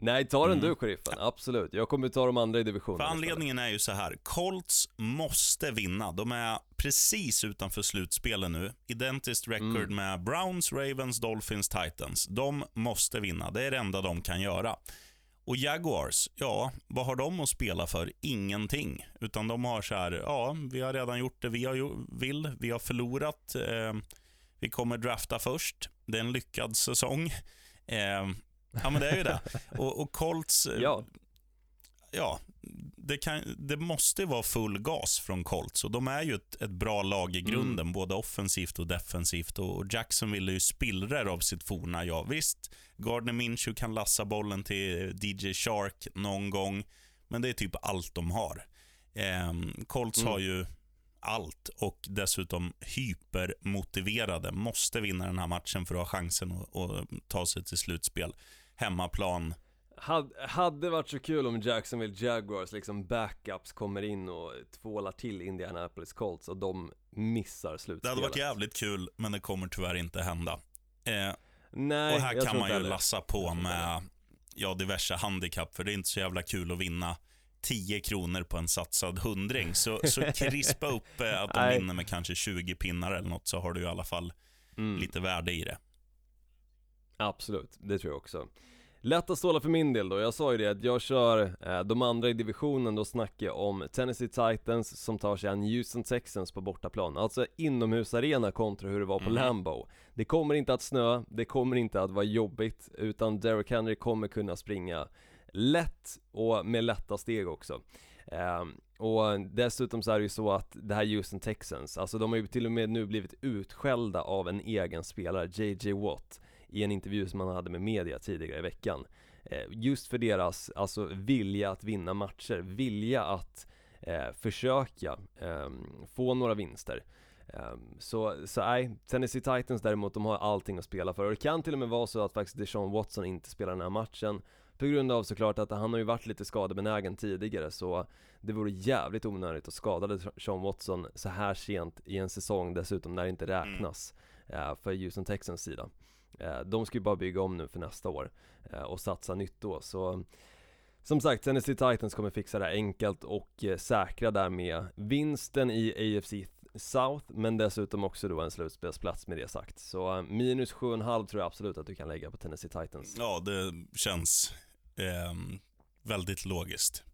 Nej, ta den Mm. du sheriffen, absolut. Jag kommer ta de andra i divisionen För anledningen är ju så här. Colts måste vinna. De är precis utanför slutspelen nu. Identiskt record Mm. med Browns, Ravens, Dolphins, Titans. De måste vinna. Det är det enda de kan göra. Och Jaguars, ja, vad har de att spela för? Ingenting. Utan de har så här, ja, vi har redan gjort det vi har vill. Vi har förlorat. Eh, vi kommer drafta först. Det är en lyckad säsong. Eh, ja, men det är ju det. Och, och Colts, eh, Ja, ja, det, kan, det måste vara full gas från Colts. Och de är ju ett, ett bra lag i grunden, både offensivt och defensivt. Och Jacksonville är ju spillror av sitt forna jag. Visst, Gardner Minshew kan lassa bollen till DJ Shark någon gång, men det är typ allt de har. Ehm, Colts Mm. har ju allt och dessutom hypermotiverade. Måste vinna den här matchen för att ha chansen att, att ta sig till slutspel. Hemmaplan. hade, hade varit så kul om Jacksonville Jaguars liksom backups kommer in och tvålar till Indianapolis Colts och de missar Det slutspelet. hade varit jävligt kul, men det kommer tyvärr inte hända. Eh, Nej, och här kan man ju lassa på med ja, diverse handikapp, för det är inte så jävla kul att vinna 10 kronor på en satsad hundring. Så, så [laughs] krispa upp eh, att de vinner med kanske 20 pinnar eller något, så har du i alla fall Mm. lite värde i det. Absolut, det tror jag också. Lätta stålar för min del då, jag sa ju det att jag kör eh, de andra i divisionen, då snackar jag om Tennessee Titans som tar sig an Houston Texans på bortaplan. Alltså inomhusarena kontra hur det var på Mm. Lambeau. Det kommer inte att snö, det kommer inte att vara jobbigt, utan Derrick Henry kommer kunna springa lätt och med lätta steg också. Eh, och dessutom så är det ju så att det här Houston Texans, alltså de har ju till och med nu blivit utskällda av en egen spelare, JJ Watt i en intervju som han hade med media tidigare i veckan. Eh, just för deras, alltså vilja att vinna matcher, vilja att eh, försöka eh, få några vinster. Ehm, så, så nej, Tennessee Titans däremot, de har allting att spela för. Och det kan till och med vara så att faktiskt Deshaun Watson inte spelar den här matchen. På grund av såklart att han har ju varit lite skadebenägen tidigare så det vore jävligt onödigt att skada Deshaun Watson så här sent i en säsong dessutom när det inte räknas eh, för Houston Texans sida. Eh, De ska ju bara bygga om nu för nästa år eh, och satsa nytt då så som sagt, Tennessee Titans kommer fixa det här enkelt och säkra därmed vinsten i AFC South, men dessutom också då en slutspelsplats med det sagt. Så minus 7,5 tror jag absolut att du kan lägga på Tennessee Titans. Ja, det känns eh, väldigt logiskt.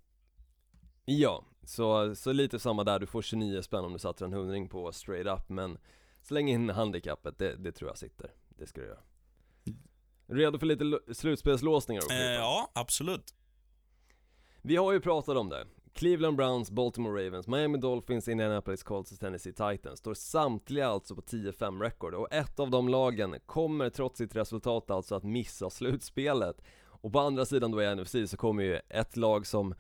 Ja, så, så lite samma där, du får 29 spänn om du satsar en hundring på straight up, men släng in handikappet, det, det tror jag sitter. Det ska du göra. Redo för lite slutspelslåsningar? Eh, ja, absolut. Vi har ju pratat om det. Cleveland Browns, Baltimore Ravens, Miami Dolphins, Indianapolis Colts och Tennessee Titans står samtliga alltså på 10-5 record och ett av de lagen kommer trots sitt resultat alltså att missa slutspelet. Och på andra sidan då i NFC så kommer ju ett lag som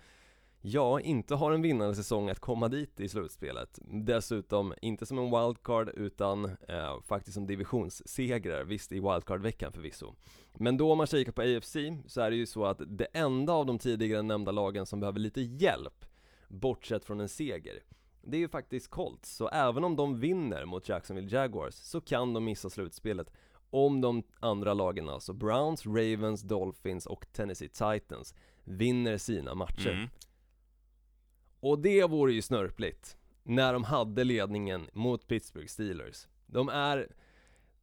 Ja, inte har en vinnande säsong att komma dit i slutspelet. Dessutom, inte som en wildcard utan eh, faktiskt som divisionssegrare, visst i wildcard-veckan förvisso. Men då om man kikar på AFC så är det ju så att det enda av de tidigare nämnda lagen som behöver lite hjälp, bortsett från en seger, det är ju faktiskt Colts. Så även om de vinner mot Jacksonville Jaguars så kan de missa slutspelet om de andra lagen, alltså Browns, Ravens, Dolphins och Tennessee Titans, vinner sina matcher. Mm. Och det vore ju snörpligt när de hade ledningen mot Pittsburgh Steelers. De är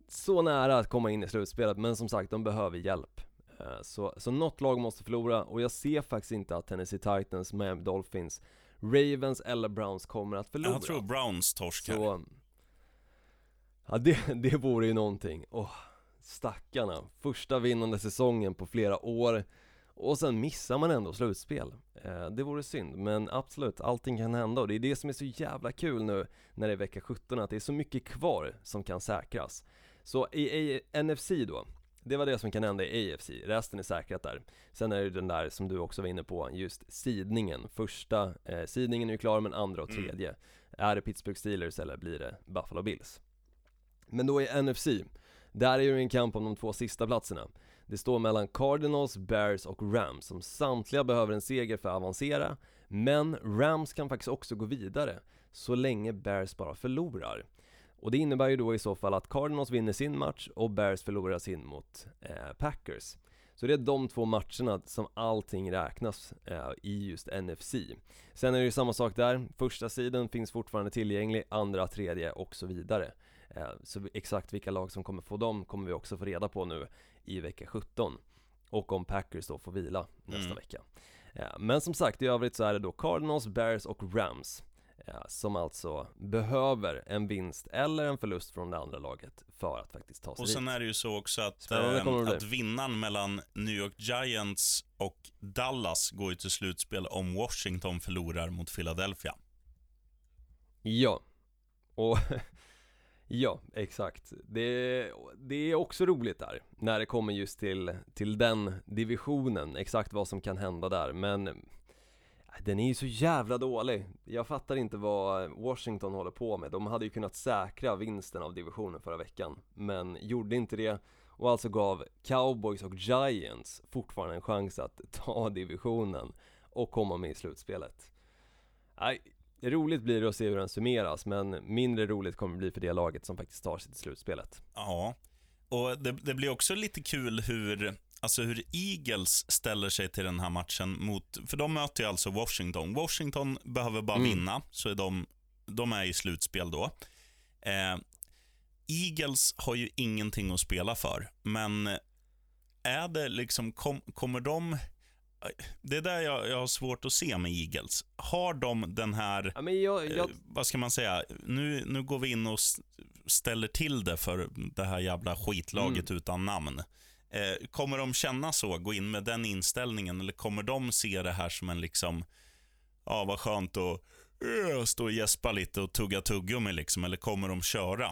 så nära att komma in i slutspelet, men som sagt, de behöver hjälp. Eh, Så, så något lag måste förlora och jag ser faktiskt inte att Tennessee Titans, Miami Dolphins, Ravens eller Browns kommer att förlora. Jag tror Browns torskar. Så, ja det, [laughs] det vore ju någonting. Åh, stackarna. Första vinnande säsongen på flera år och sen missar man ändå slutspel. Eh, det vore synd, men absolut, allting kan hända och det är det som är så jävla kul nu när det är vecka 17, att det är så mycket kvar som kan säkras. Så i, i NFC då, det var det som kan hända i AFC, resten är säkrat där. Sen är det den där som du också var inne på, just sidningen. Första eh, sidningen är ju klar, men andra och Mm. tredje. Är det Pittsburgh Steelers eller blir det Buffalo Bills? Men då i NFC, där är ju en kamp om de två sista platserna. Det står mellan Cardinals, Bears och Rams som samtliga behöver en seger för att avancera. Men Rams kan faktiskt också gå vidare så länge Bears bara förlorar. Och det innebär ju då i så fall att Cardinals vinner sin match och Bears förlorar sin mot eh, Packers. Så det är de två matcherna som allting räknas eh, i just NFC. Sen är det ju samma sak där, första sidan finns fortfarande tillgänglig, andra, tredje och så vidare. Eh, så exakt vilka lag som kommer få dem kommer vi också få reda på nu i vecka 17. Och om Packers då får vila nästa Mm. vecka. Eh, Men som sagt, i övrigt så är det då Cardinals, Bears och Rams eh, som alltså behöver en vinst eller en förlust från det andra laget för att faktiskt ta sig Och sen dit. är det ju så också att, eh, att vinnaren mellan New York Giants och Dallas går ju till slutspel om Washington förlorar mot Philadelphia. Ja, och [laughs] ja, exakt. Det, det är också roligt där, när det kommer just till, till den divisionen, exakt vad som kan hända där, men den är ju så jävla dålig. Jag fattar inte vad Washington håller på med. De hade ju kunnat säkra vinsten av divisionen förra veckan, men gjorde inte det och alltså gav Cowboys och Giants fortfarande en chans att ta divisionen och komma med i slutspelet. Nej, roligt blir det att se hur den summeras, men mindre roligt kommer det bli för det laget som faktiskt tar sig till slutspelet. Ja, och det, det blir också lite kul hur, alltså hur Eagles ställer sig till den här matchen mot, för de möter ju alltså Washington. Washington behöver bara Mm. vinna, så är de, de är i slutspel då. Eh, Eagles har ju ingenting att spela för, men är det liksom, kom, kommer de, det är där jag, jag har svårt att se med Eagles. Har de den här Ja, jag, jag, eh, vad ska man säga, nu, nu går vi in och ställer till det för det här jävla skitlaget Mm. utan namn. Eh, kommer de känna så, gå in med den inställningen, eller kommer de se det här som en liksom, ja vad skönt att eh, stå och gäspa lite och tugga tuggummi liksom, eller kommer de köra?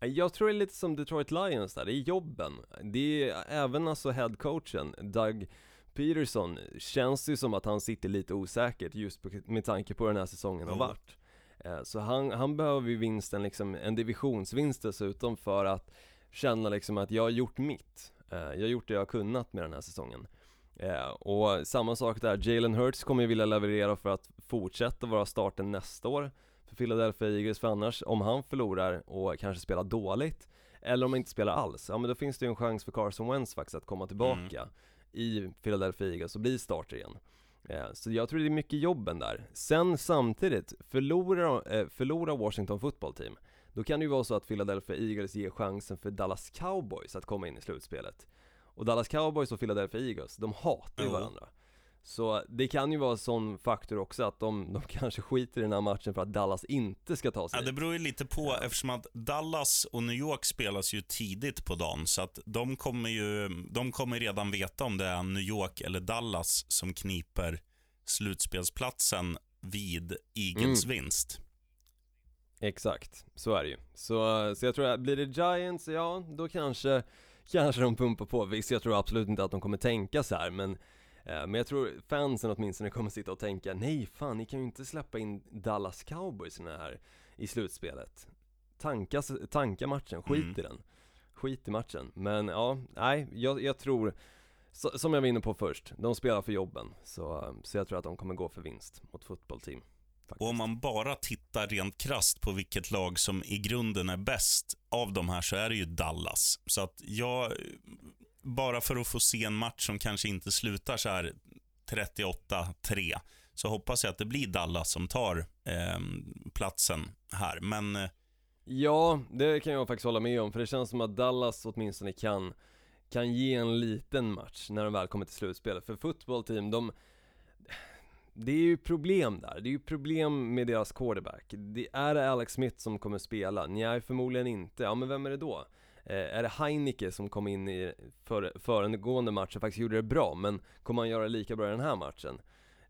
Jag tror det är lite som Detroit Lions där, det är jobben. Det är även alltså headcoachen, Doug Peterson, känns ju som att han sitter lite osäkert just med tanke på den här säsongen har Jo. varit. Eh, Så han, han behöver ju vinsten, liksom en divisionsvinst dessutom för att känna liksom att jag har gjort mitt. Eh, Jag har gjort det jag har kunnat med den här säsongen. Eh, Och samma sak där, Jalen Hurts kommer ju vilja leverera för att fortsätta vara starten nästa år för Philadelphia Eagles, för annars om han förlorar och kanske spelar dåligt eller om han inte spelar alls, ja men då finns det ju en chans för Carson Wentz faktiskt att komma tillbaka i Philadelphia Eagles och bli starter igen. Eh, Så jag tror det är mycket jobben där. Sen samtidigt, förlorar, eh, förlorar Washington football team, då kan det ju vara så att Philadelphia Eagles ger chansen för Dallas Cowboys att komma in i slutspelet. Och Dallas Cowboys och Philadelphia Eagles, de hatar ju varandra. Så det kan ju vara en sån faktor också att de, de [laughs] kanske skiter i den här matchen för att Dallas inte ska ta sig Ja, det beror ju lite på eftersom att Dallas och New York spelas ju tidigt på dagen. Så att de kommer ju de kommer redan veta om det är New York eller Dallas som kniper slutspelsplatsen vid Eagles Mm. vinst. Exakt, så är det ju. Så, så jag tror att blir det Giants, ja då kanske, kanske de pumpar på. Visst, jag tror absolut inte att de kommer tänka så här, men men jag tror fansen åtminstone kommer sitta och tänka Nej fan, ni kan ju inte släppa in Dallas Cowboys i den här i slutspelet Tanka, tanka matchen, skit Mm. i den Skit i matchen, men ja, nej, jag, jag tror så, Som jag var inne på först, de spelar för jobben Så, så jag tror att de kommer gå för vinst mot fotbollsteam. Och om man bara tittar rent krasst på vilket lag som i grunden är bäst av de här så är det ju Dallas. Så att jag, bara för att få se en match som kanske inte slutar så här 38-3, så hoppas jag att det blir Dallas som tar eh, platsen här. Men eh, Ja, det kan jag faktiskt hålla med om, för det känns som att Dallas åtminstone kan kan ge en liten match när de väl kommer till slutspelet, för fotbollteam, de det är ju problem där, det är ju problem med deras quarterback. Det är det Alex Smith som kommer spela? Nej, förmodligen inte. Ja, men vem är det då? Eh, är det Heineke som kom in i för, föregående match och faktiskt gjorde det bra, men kommer han göra det lika bra i den här matchen?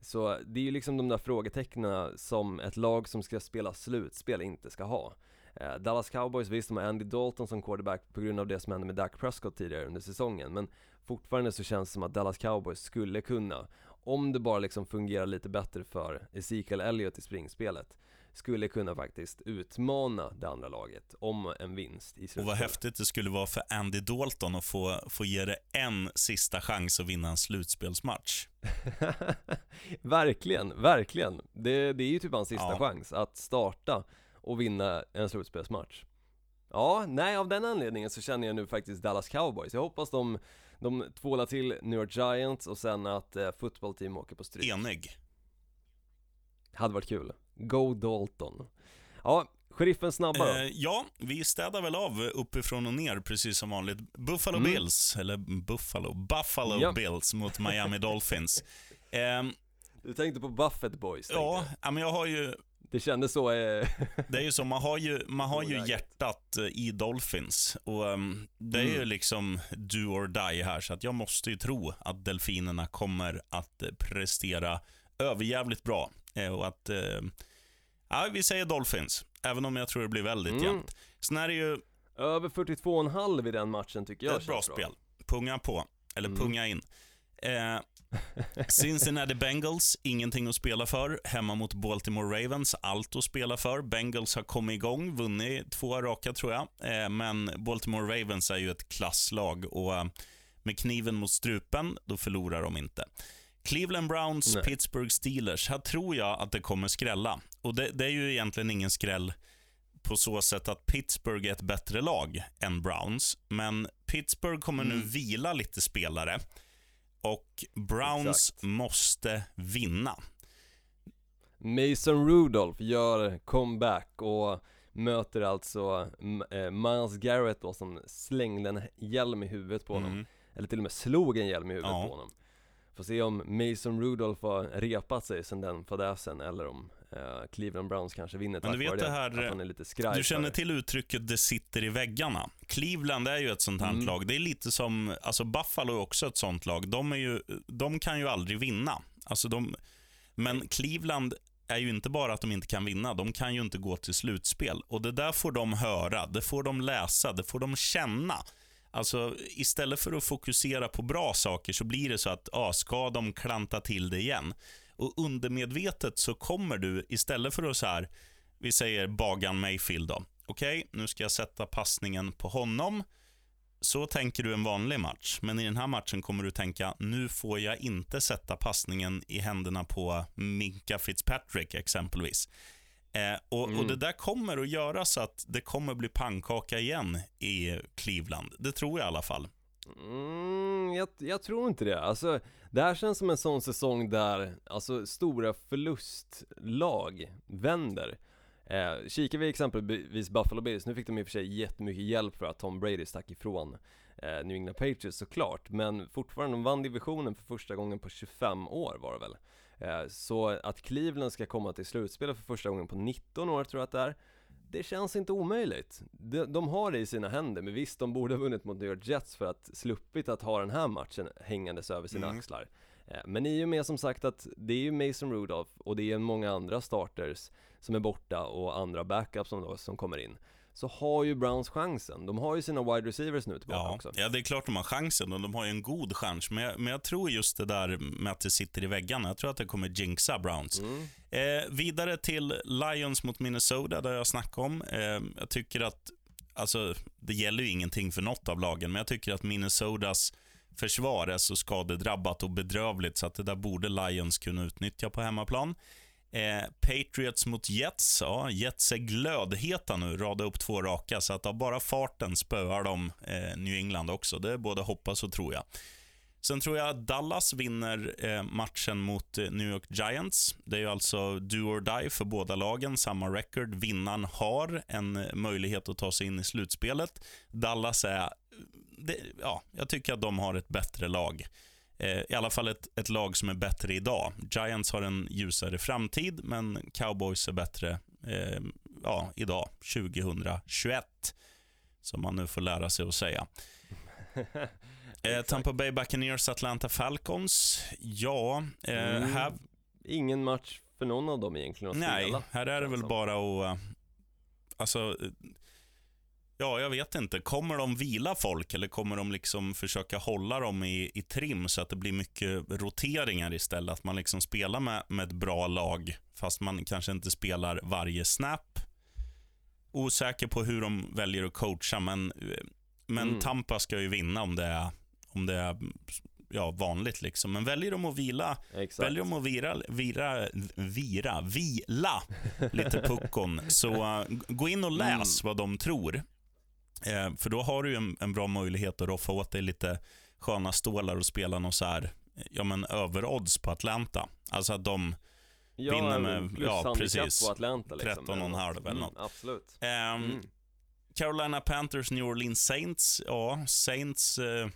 Så det är ju liksom de där frågetecknen som ett lag som ska spela slutspel inte ska ha. Eh, Dallas Cowboys, visst de har Andy Dalton som quarterback på grund av det som hände med Dak Prescott tidigare under säsongen, men fortfarande så känns det som att Dallas Cowboys skulle kunna, om det bara liksom fungerar lite bättre för Ezekiel Elliott i springspelet, skulle kunna faktiskt utmana det andra laget om en vinst i och slutspelet. vad häftigt det skulle vara för Andy Dalton att få, få ge det en sista chans att vinna en slutspelsmatch. [laughs] verkligen, verkligen. Det, det är ju typ hans sista Ja. chans att starta och vinna en slutspelsmatch. Ja, nej av den anledningen så känner jag nu faktiskt Dallas Cowboys. Jag hoppas de, de tvålar till New York Giants och sen att eh, fotbollsteam åker på stryk. Enig. Hade varit kul. Go Dalton. Ja, sheriffen snabba. Eh, ja, vi städar väl av uppifrån och ner precis som vanligt. Buffalo Mm. Bills, eller Buffalo, Buffalo Ja. Bills mot Miami Dolphins. [laughs] Ehm, Du tänkte på Buffett Boys ja, jag. ja, men jag har ju, Det kändes så eh, [laughs] det är ju så, man har ju, man har ju hjärtat eh, i Dolphins och ehm, det är ju Mm. liksom do or die här, så att jag måste ju tro att delfinerna kommer att eh, prestera överjävligt bra eh, och att, eh, ja, vi säger Dolphins, även om jag tror det blir väldigt Mm. jämnt. Sen är det ju över 42,5 i den matchen tycker Det jag är ett bra spel. Punga på, eller Mm. punga in. Eh, [laughs] Cincinnati Bengals, ingenting att spela för. Hemma mot Baltimore Ravens, allt att spela för. Bengals har kommit igång, vunnit två raka tror jag. Eh, men Baltimore Ravens är ju ett klasslag och eh, med kniven mot strupen, då förlorar de inte. Cleveland Browns, Nej. Pittsburgh Steelers. Här tror jag att det kommer skrälla. Och det, det är ju egentligen ingen skräll på så sätt att Pittsburgh är ett bättre lag än Browns. Men Pittsburgh kommer nu Mm. vila lite spelare och Browns Exakt. måste vinna. Mason Rudolph gör comeback och möter alltså eh, Miles Garrett då som slängde en hjälm i huvudet på honom Mm. Eller till och med slog en hjälm i huvudet Ja. på honom Får se om Mason Rudolph har repat sig sen den fadäsen eller om eh, Cleveland Browns kanske vinner Men du tack vet det här, Att han är lite skraj Du känner till uttrycket det sitter i väggarna. Cleveland är ju ett sånt här Mm. lag. Det är lite som, alltså Buffalo är också ett sånt lag. De, är ju, de kan ju aldrig vinna. Alltså de, men Cleveland är ju inte bara att de inte kan vinna, de kan ju inte gå till slutspel. Och det där får de höra, det får de läsa, det får de känna. Alltså istället för att fokusera på bra saker så blir det så att, ja, ska de klanta till det igen? Och undermedvetet så kommer du, istället för att så här, vi säger Bagan Mayfield då. Okej, nu ska jag sätta passningen på honom. Så tänker du en vanlig match, men i den här matchen kommer du tänka, nu får jag inte sätta passningen i händerna på Minka Fitzpatrick exempelvis. Eh, och, och Mm. Det där kommer att göra så att det kommer bli pannkaka igen i Cleveland. Det tror jag i alla fall. Mm, jag, jag tror inte det. Alltså, det här känns som en sån säsong där, alltså stora förlustlag vänder. Eh, kikar vi exempelvis Buffalo Bills, nu fick de i och för sig jättemycket hjälp för att Tom Brady stack ifrån eh, New England Patriots såklart, men fortfarande, de vann divisionen för första gången på 25 år var det väl. Eh, så att Cleveland ska komma till slutspel för första gången på 19 år tror jag att det är, det känns inte omöjligt. De, de, har det i sina händer, men visst, de borde ha vunnit mot New York Jets för att sluppit att ha den här matchen hängandes över sina mm. axlar. Eh, men i och med som sagt att det är ju Mason Rudolph och det är många andra starters som är borta och andra backups som, då, som kommer in så har ju Browns chansen. De har ju sina wide receivers nu tillbaka ja, också. Ja, det är klart de har chansen och de har ju en god chans. Men jag, men jag tror just det där med att det sitter i väggarna, jag tror att det kommer jinxa Browns. Mm. Eh, vidare till Lions mot Minnesota, där jag snackade om. Eh, jag tycker att, alltså, det gäller ju ingenting för något av lagen, men jag tycker att Minnesotas försvar är så skadedrabbat och bedrövligt så att det där borde Lions kunna utnyttja på hemmaplan. Eh, Patriots mot Jets. Ja, Jets är glödheta nu, rada upp två raka, så att av bara farten spöar de eh, New England också. Det är både hoppas och tror jag. Sen tror jag att Dallas vinner eh, matchen mot eh, New York Giants. Det är ju alltså do or die för båda lagen, samma record. Vinnaren har en eh, möjlighet att ta sig in i slutspelet. Dallas är, eh, det, ja, jag tycker att de har ett bättre lag. Eh, I alla fall ett, ett lag som är bättre idag. Giants har en ljusare framtid, men Cowboys är bättre eh, ja, idag, 2021. Som man nu får lära sig att säga. [laughs] eh, Tampa Bay Buccaneers, Atlanta Falcons. Ja, eh, mm. här... Ingen match för någon av dem egentligen att Nej, spela. här är det väl bara att... Alltså, Ja, jag vet inte. Kommer de vila folk eller kommer de liksom försöka hålla dem i, i trim så att det blir mycket roteringar istället? Att man liksom spelar med, med ett bra lag fast man kanske inte spelar varje snap. Osäker på hur de väljer att coacha, men, men mm. Tampa ska ju vinna om det är, om det är ja, vanligt. Liksom. Men väljer de att vila, Exakt. väljer de att vira, vira, vira, vila lite puckon, så uh, gå in och läs mm. vad de tror. Eh, för då har du en, en, bra möjlighet att roffa åt dig lite sköna stålar och spela något så här, ja men överodds på Atlanta. Alltså att de ja, vinner med, ja precis, på Atlanta liksom. 13,5 eller mm, något. Absolut. Eh, mm. Carolina Panthers, New Orleans Saints. Ja, Saints, eh,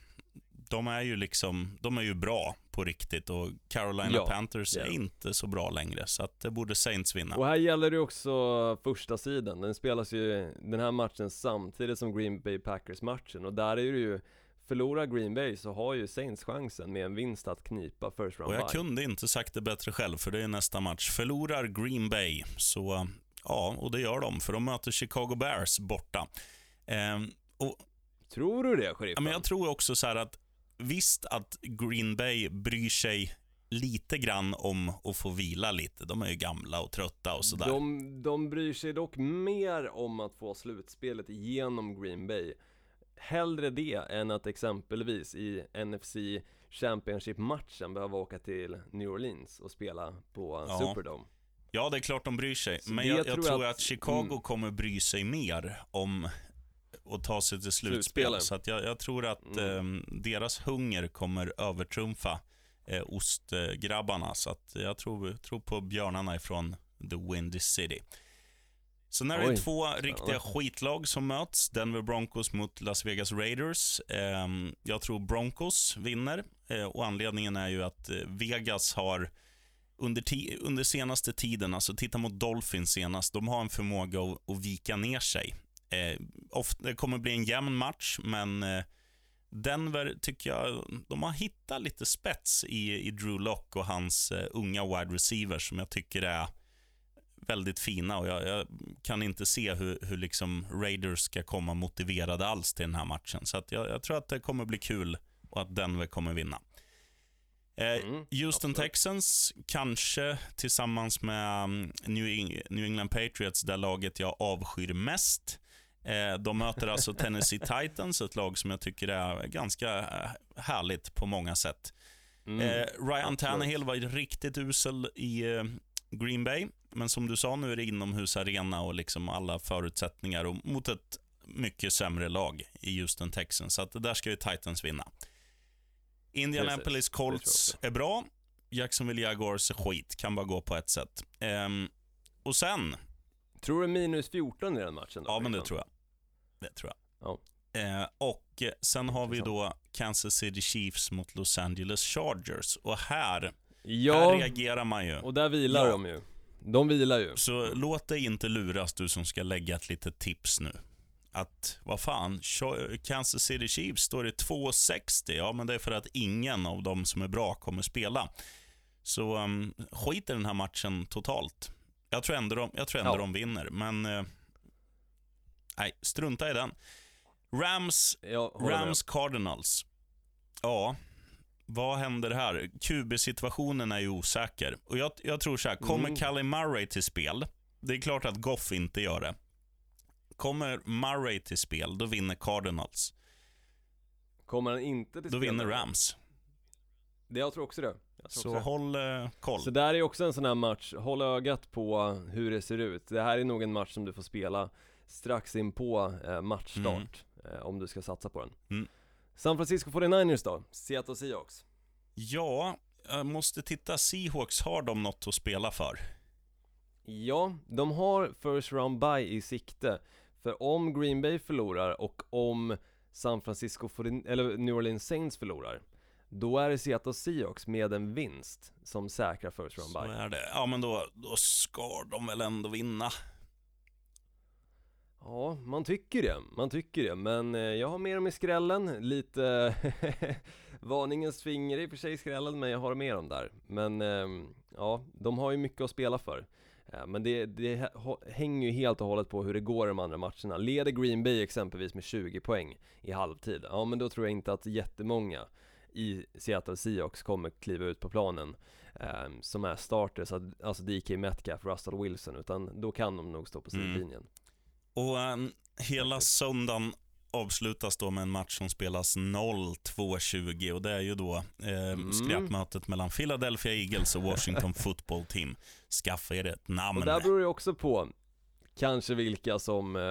de är ju liksom, de är ju bra på riktigt och Carolina ja, Panthers är inte så bra längre, så att det borde Saints vinna. Och här gäller det också första sidan. Den spelas ju, den här matchen samtidigt som Green Bay Packers-matchen och där är det ju Förlorar Green Bay så har ju Saints chansen med en vinst att knipa first round Och jag by. kunde inte sagt det bättre själv, för det är nästa match. Förlorar Green Bay, så ja, och det gör de, för de möter Chicago Bears borta. Ehm, och, tror du det, sheriffen? Ja, men jag tror också så att visst att Green Bay bryr sig lite grann om att få vila lite. De är ju gamla och trötta och sådär. De, de bryr sig dock mer om att få slutspelet genom Green Bay. Hellre det än att exempelvis i NFC Championship-matchen behöva åka till New Orleans och spela på ja. Superdome. Ja, det är klart de bryr sig. Så Men jag, jag, tror, att, att Chicago mm. kommer bry sig mer om och ta sig till slutspel. Så att jag, jag tror att mm. eh, deras hunger kommer övertrumfa eh, ostgrabbarna. Så att jag tror, tror på björnarna ifrån The Windy City. Sen är det Oj, två riktiga skitlag som möts. Denver Broncos mot Las Vegas Raiders. Eh, jag tror Broncos vinner eh, och anledningen är ju att eh, Vegas har under, under senaste tiden, alltså titta mot Dolphins senast, de har en förmåga att, att vika ner sig. Eh, ofta, det kommer bli en jämn match, men eh, Denver tycker jag, de har hittat lite spets i, i Drew Lock och hans eh, unga wide receivers som jag tycker är väldigt fina och jag, jag kan inte se hur, hur liksom Raiders ska komma motiverade alls till den här matchen. Så jag, jag, tror att det kommer bli kul och att Denver kommer vinna. Eh, mm, Houston absolut. Texans, kanske tillsammans med New, New England Patriots, det laget jag avskyr mest. Eh, de möter alltså [laughs] Tennessee Titans, ett lag som jag tycker är ganska eh, härligt på många sätt. Mm, eh, Ryan Tannehill var riktigt usel i Green Bay, men som du sa, nu är det inomhusarena och liksom alla förutsättningar och mot ett mycket sämre lag i Houston Texans, så att där ska ju Titans vinna. Indianapolis Colts är bra. Jacksonville Jaguars är skit. Kan bara gå på ett sätt. Ehm, och sen, Tror du minus 14 i den matchen då? ja men det liksom? tror jag. Det tror jag. Ja. Eh, och sen har vi då Kansas City Chiefs mot Los Angeles Chargers. Och här, här Ja, reagerar man ju. och där vilar Ja. de ju. De vilar ju. Så låt dig inte luras du som ska lägga ett litet tips nu. Att, vad fan, Kansas City Chiefs står i 2,60. Ja, men det är för att ingen av dem som är bra kommer spela. Så um, skit i den här matchen totalt. Jag tror ändå de, jag tror ändå Ja. de vinner, men... eh, nej, strunta i den. Rams. Rams Cardinals. Ja, vad händer här? QB-situationen är ju osäker. Och jag, jag tror så här, kommer Mm. Kalle Murray till spel? Det är klart att Goff inte gör det. Kommer Murray till spel, då vinner Cardinals. Kommer han inte till Då spel vinner då? Rams. Det, jag tror också det. Tror Så också håll eh, koll. Så där är också en sån här match, håll ögat på hur det ser ut. Det här är nog en match som du får spela strax in på eh, matchstart, eh, om du ska satsa på den. Mm. San Francisco 49ers då? Seattle Seahawks? Ja, jag måste titta. Seahawks, har de något att spela för? Ja, de har first round bye i sikte. För om Green Bay förlorar och om San Francisco, 40 eller New Orleans Saints förlorar, då är det Seattle Seahawks med en vinst som säkrar first round Så bye. är det. Ja, men då, då ska de väl ändå vinna. Ja, man tycker det, man tycker det, men eh, jag har med dem i skrällen, lite [laughs] varningens finger i och för sig i skrällen, men jag har med dem där. Men ehm, ja, de har ju mycket att spela för. Eh, Men det, det hä- hänger ju helt och hållet på hur det går i de andra matcherna. Leder Green Bay exempelvis med 20 poäng i halvtid, ja men då tror jag inte att jättemånga i Seattle Seahawks kommer kliva ut på planen eh, som är starters, alltså DK Metcalf, Russell Wilson, utan då kan de nog stå på Mm. Och eh, hela söndagen avslutas då med en match som spelas 0-2-20 och det är ju då eh, Mm. skräpmötet mellan Philadelphia Eagles och Washington [laughs] Football Team. Skaffa er ett namn. Och där beror det också på kanske vilka som, eh,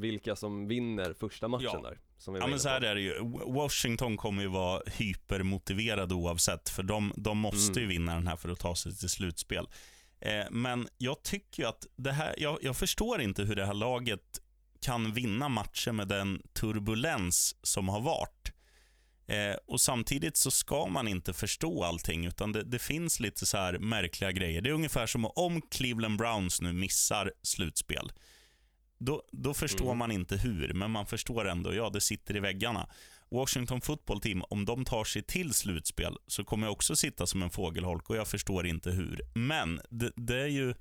vilka som vinner första matchen Ja. där. Som Ja men så här på. är det ju. Washington kommer ju vara hypermotiverade oavsett, för de, de måste ju Mm. vinna den här för att ta sig till slutspel. Eh, men jag tycker att det här, jag, jag förstår inte hur det här laget kan vinna matcher med den turbulens som har varit. Eh, och samtidigt så ska man inte förstå allting, utan det, det finns lite så här märkliga grejer. Det är ungefär som om Cleveland Browns nu missar slutspel. Då, då förstår Mm. man inte hur, men man förstår ändå, ja, det sitter i väggarna. Washington Football Team, om de tar sig till slutspel så kommer jag också sitta som en fågelholk och jag förstår inte hur. Men det, det är ju...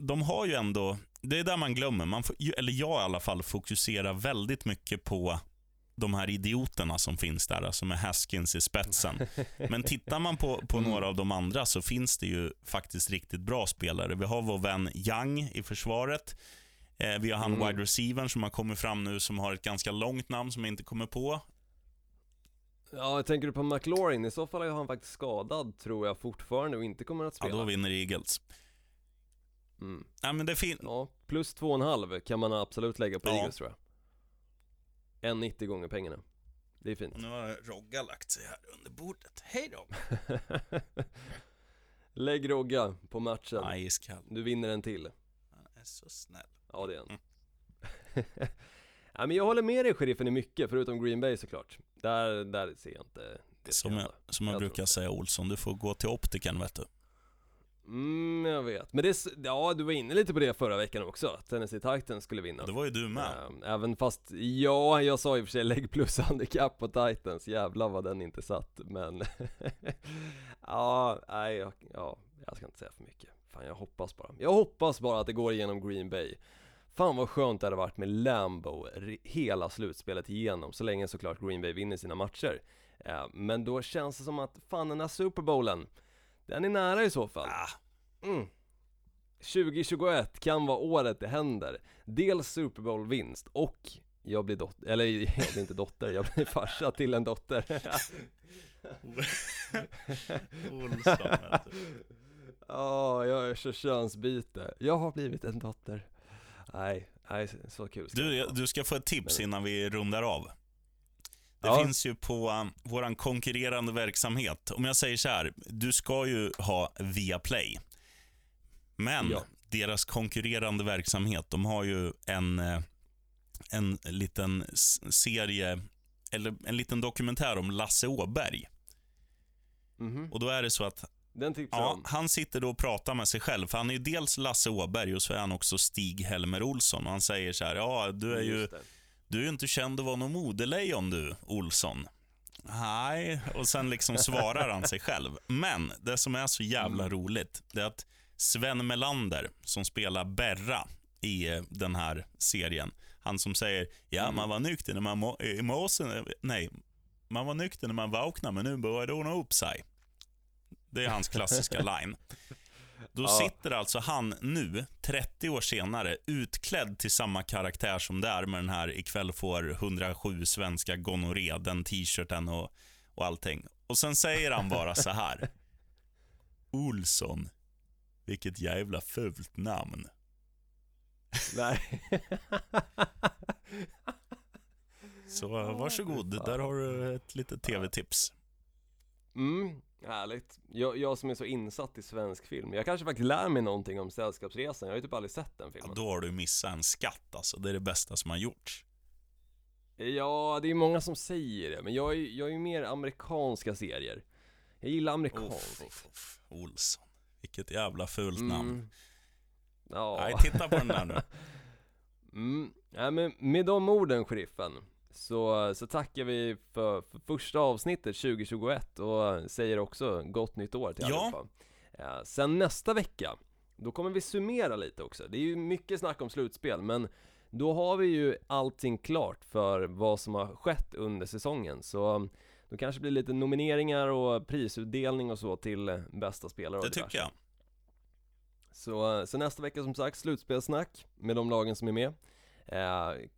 De har ju ändå... Det är där man glömmer, man, får- eller jag i alla fall, fokuserar väldigt mycket på de här idioterna som finns där, alltså med Haskins i spetsen. [laughs] Men tittar man på, på Mm. några av de andra så finns det ju faktiskt riktigt bra spelare. Vi har vår vän Young i försvaret. Eh, vi har han Mm. wide receivern som har kommit fram nu som har ett ganska långt namn som jag inte kommer på. Ja, tänker du på McLaurin? I så fall är han faktiskt skadad tror jag fortfarande och inte kommer att Ja, spela. då vinner Eagles. mm. Ja, men det fin- ja, plus två och en halv kan man absolut lägga på Ja. Eagles tror jag. En 90 gånger pengarna. Det är fint. Och nu har Rogga lagt sig här under bordet. Hej då! [laughs] Lägg Rogga på matchen. Ja. Du vinner en till. Han är så snäll. Ja, det är en. Mm. [laughs] ja, men jag håller med dig sheriffen i mycket, förutom Green Bay såklart. Där, där ser jag inte det Som jag, som jag, Jag brukar säga Olsson, du får gå till optiken vet du. Mm, jag vet. Men det, ja du var inne lite på det förra veckan också, att Tennessee Titans skulle vinna. Det var ju du med. Ehm, Även fast, ja, jag sa i och för sig lägg plus handikapp på Titans, jävlar vad den inte satt, men [laughs] Ja, nej, ja, jag ska inte säga för mycket. Fan, jag hoppas bara. Jag hoppas bara att det går igenom Green Bay. Fan vad skönt det hade varit med Lambo hela slutspelet igenom, så länge såklart Green Bay vinner sina matcher. Eh, men då känns det som att, fan den här Super Bowlen, den är nära i så fall. Ah, Mm. 2021 kan vara året det händer. Dels Super Bowl vinst och jag blir dotter, eller [laughs] jag blir inte dotter, jag blir farsa till en dotter. Olsson. [laughs] Ja, jag är så könsbyte. Jag har blivit en dotter. Nej, Nej, så kul ska Du, du ska få ett tips innan vi rundar av. Det Ja. finns ju på um, våran konkurrerande verksamhet. Om jag säger så här, du ska ju ha Viaplay. Men Ja. deras konkurrerande verksamhet, de har ju en, eh, en liten serie, eller en liten dokumentär om Lasse Åberg. Mhm. Och då är det så att Den tipsar Ja, om. han sitter då och pratar med sig själv. För han är ju dels Lasse Åberg och så är han också Stig-Helmer Olsson. Och han säger så här, ja du är ju, du är ju inte känd att vara någon modelejon du, Olsson. Nej, och sen liksom svarar han sig själv. Men det som är så jävla roligt, det är att Sven Melander, som spelar Berra i eh, den här serien, han som säger, ja man var nykter när man må- i morse, nej, man var nykter när man vaknade, men nu börjar det ordna upp sig. Det är hans klassiska [laughs] line. Då Ja. sitter alltså han nu, 30 år senare, utklädd till samma karaktär som där med den här ikväll får 107 svenska gonorré, den t-shirten och, och allting. Och sen säger han bara så här. [laughs] Olsson, vilket jävla fult namn. Nej. Så varsågod, där har du ett litet tv-tips. Mm, härligt. Jag, jag som är så insatt i svensk film, jag kanske faktiskt lär mig någonting om Sällskapsresan, jag har ju typ aldrig sett den Ja, filmen. då har du missat en skatt alltså, det är det bästa som har gjorts. Ja, det är många som säger det, men jag är, jag är mer amerikanska serier. Jag gillar amerikanskt. Uff, uff. Olsson, vilket jävla fult namn. Mm. Ja. Nej, titta på den där nu. [laughs] Mm. Ja, men med de orden, sheriffen, så, så tackar vi för, för första avsnittet 2021 och säger också gott nytt år till Ja. allihopa. Ja, sen nästa vecka, då kommer vi summera lite också. Det är ju mycket snack om slutspel, men då har vi ju allting klart för vad som har skett under säsongen. Så då kanske blir lite nomineringar och prisutdelning och så till bästa spelare Det tycker jag. Så, så nästa vecka som sagt, slutspelssnack med de lagen som är med. Eh,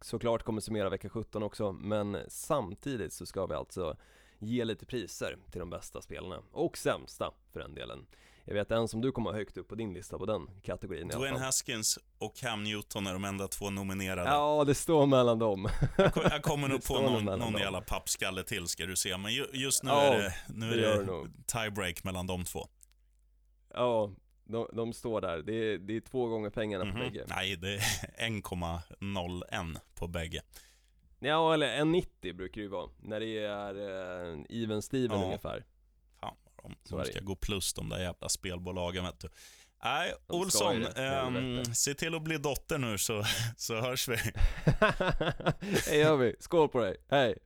såklart kommer summera vecka 17 också, men samtidigt så ska vi alltså ge lite priser till de bästa spelarna, och sämsta för den delen. Jag vet en som du kommer ha högt upp på din lista på den kategorin Dwayne. Haskins och Cam Newton är de enda två nominerade. Ja, det står mellan dem. [laughs] Jag Jag kommer nog på någon, någon dem. jävla pappskalle till ska du se, men ju, just nu Ja, är det, nu är det gör det tiebreak mellan de två. Ja, de, de står där. Det är, det är två gånger pengarna på Mhm. bägge. Nej, det är [laughs] 1,01 på bägge. Ja, eller en 90 brukar det ju vara, när det är eh, even Steven Ja. ungefär. Fan vad de, de ska gå plus de där jävla spelbolagen vet du. Nej, Olsson, det, ehm, se till att bli dotter nu så, [laughs] så hörs vi. [laughs] det gör vi. Skål på dig. Hej!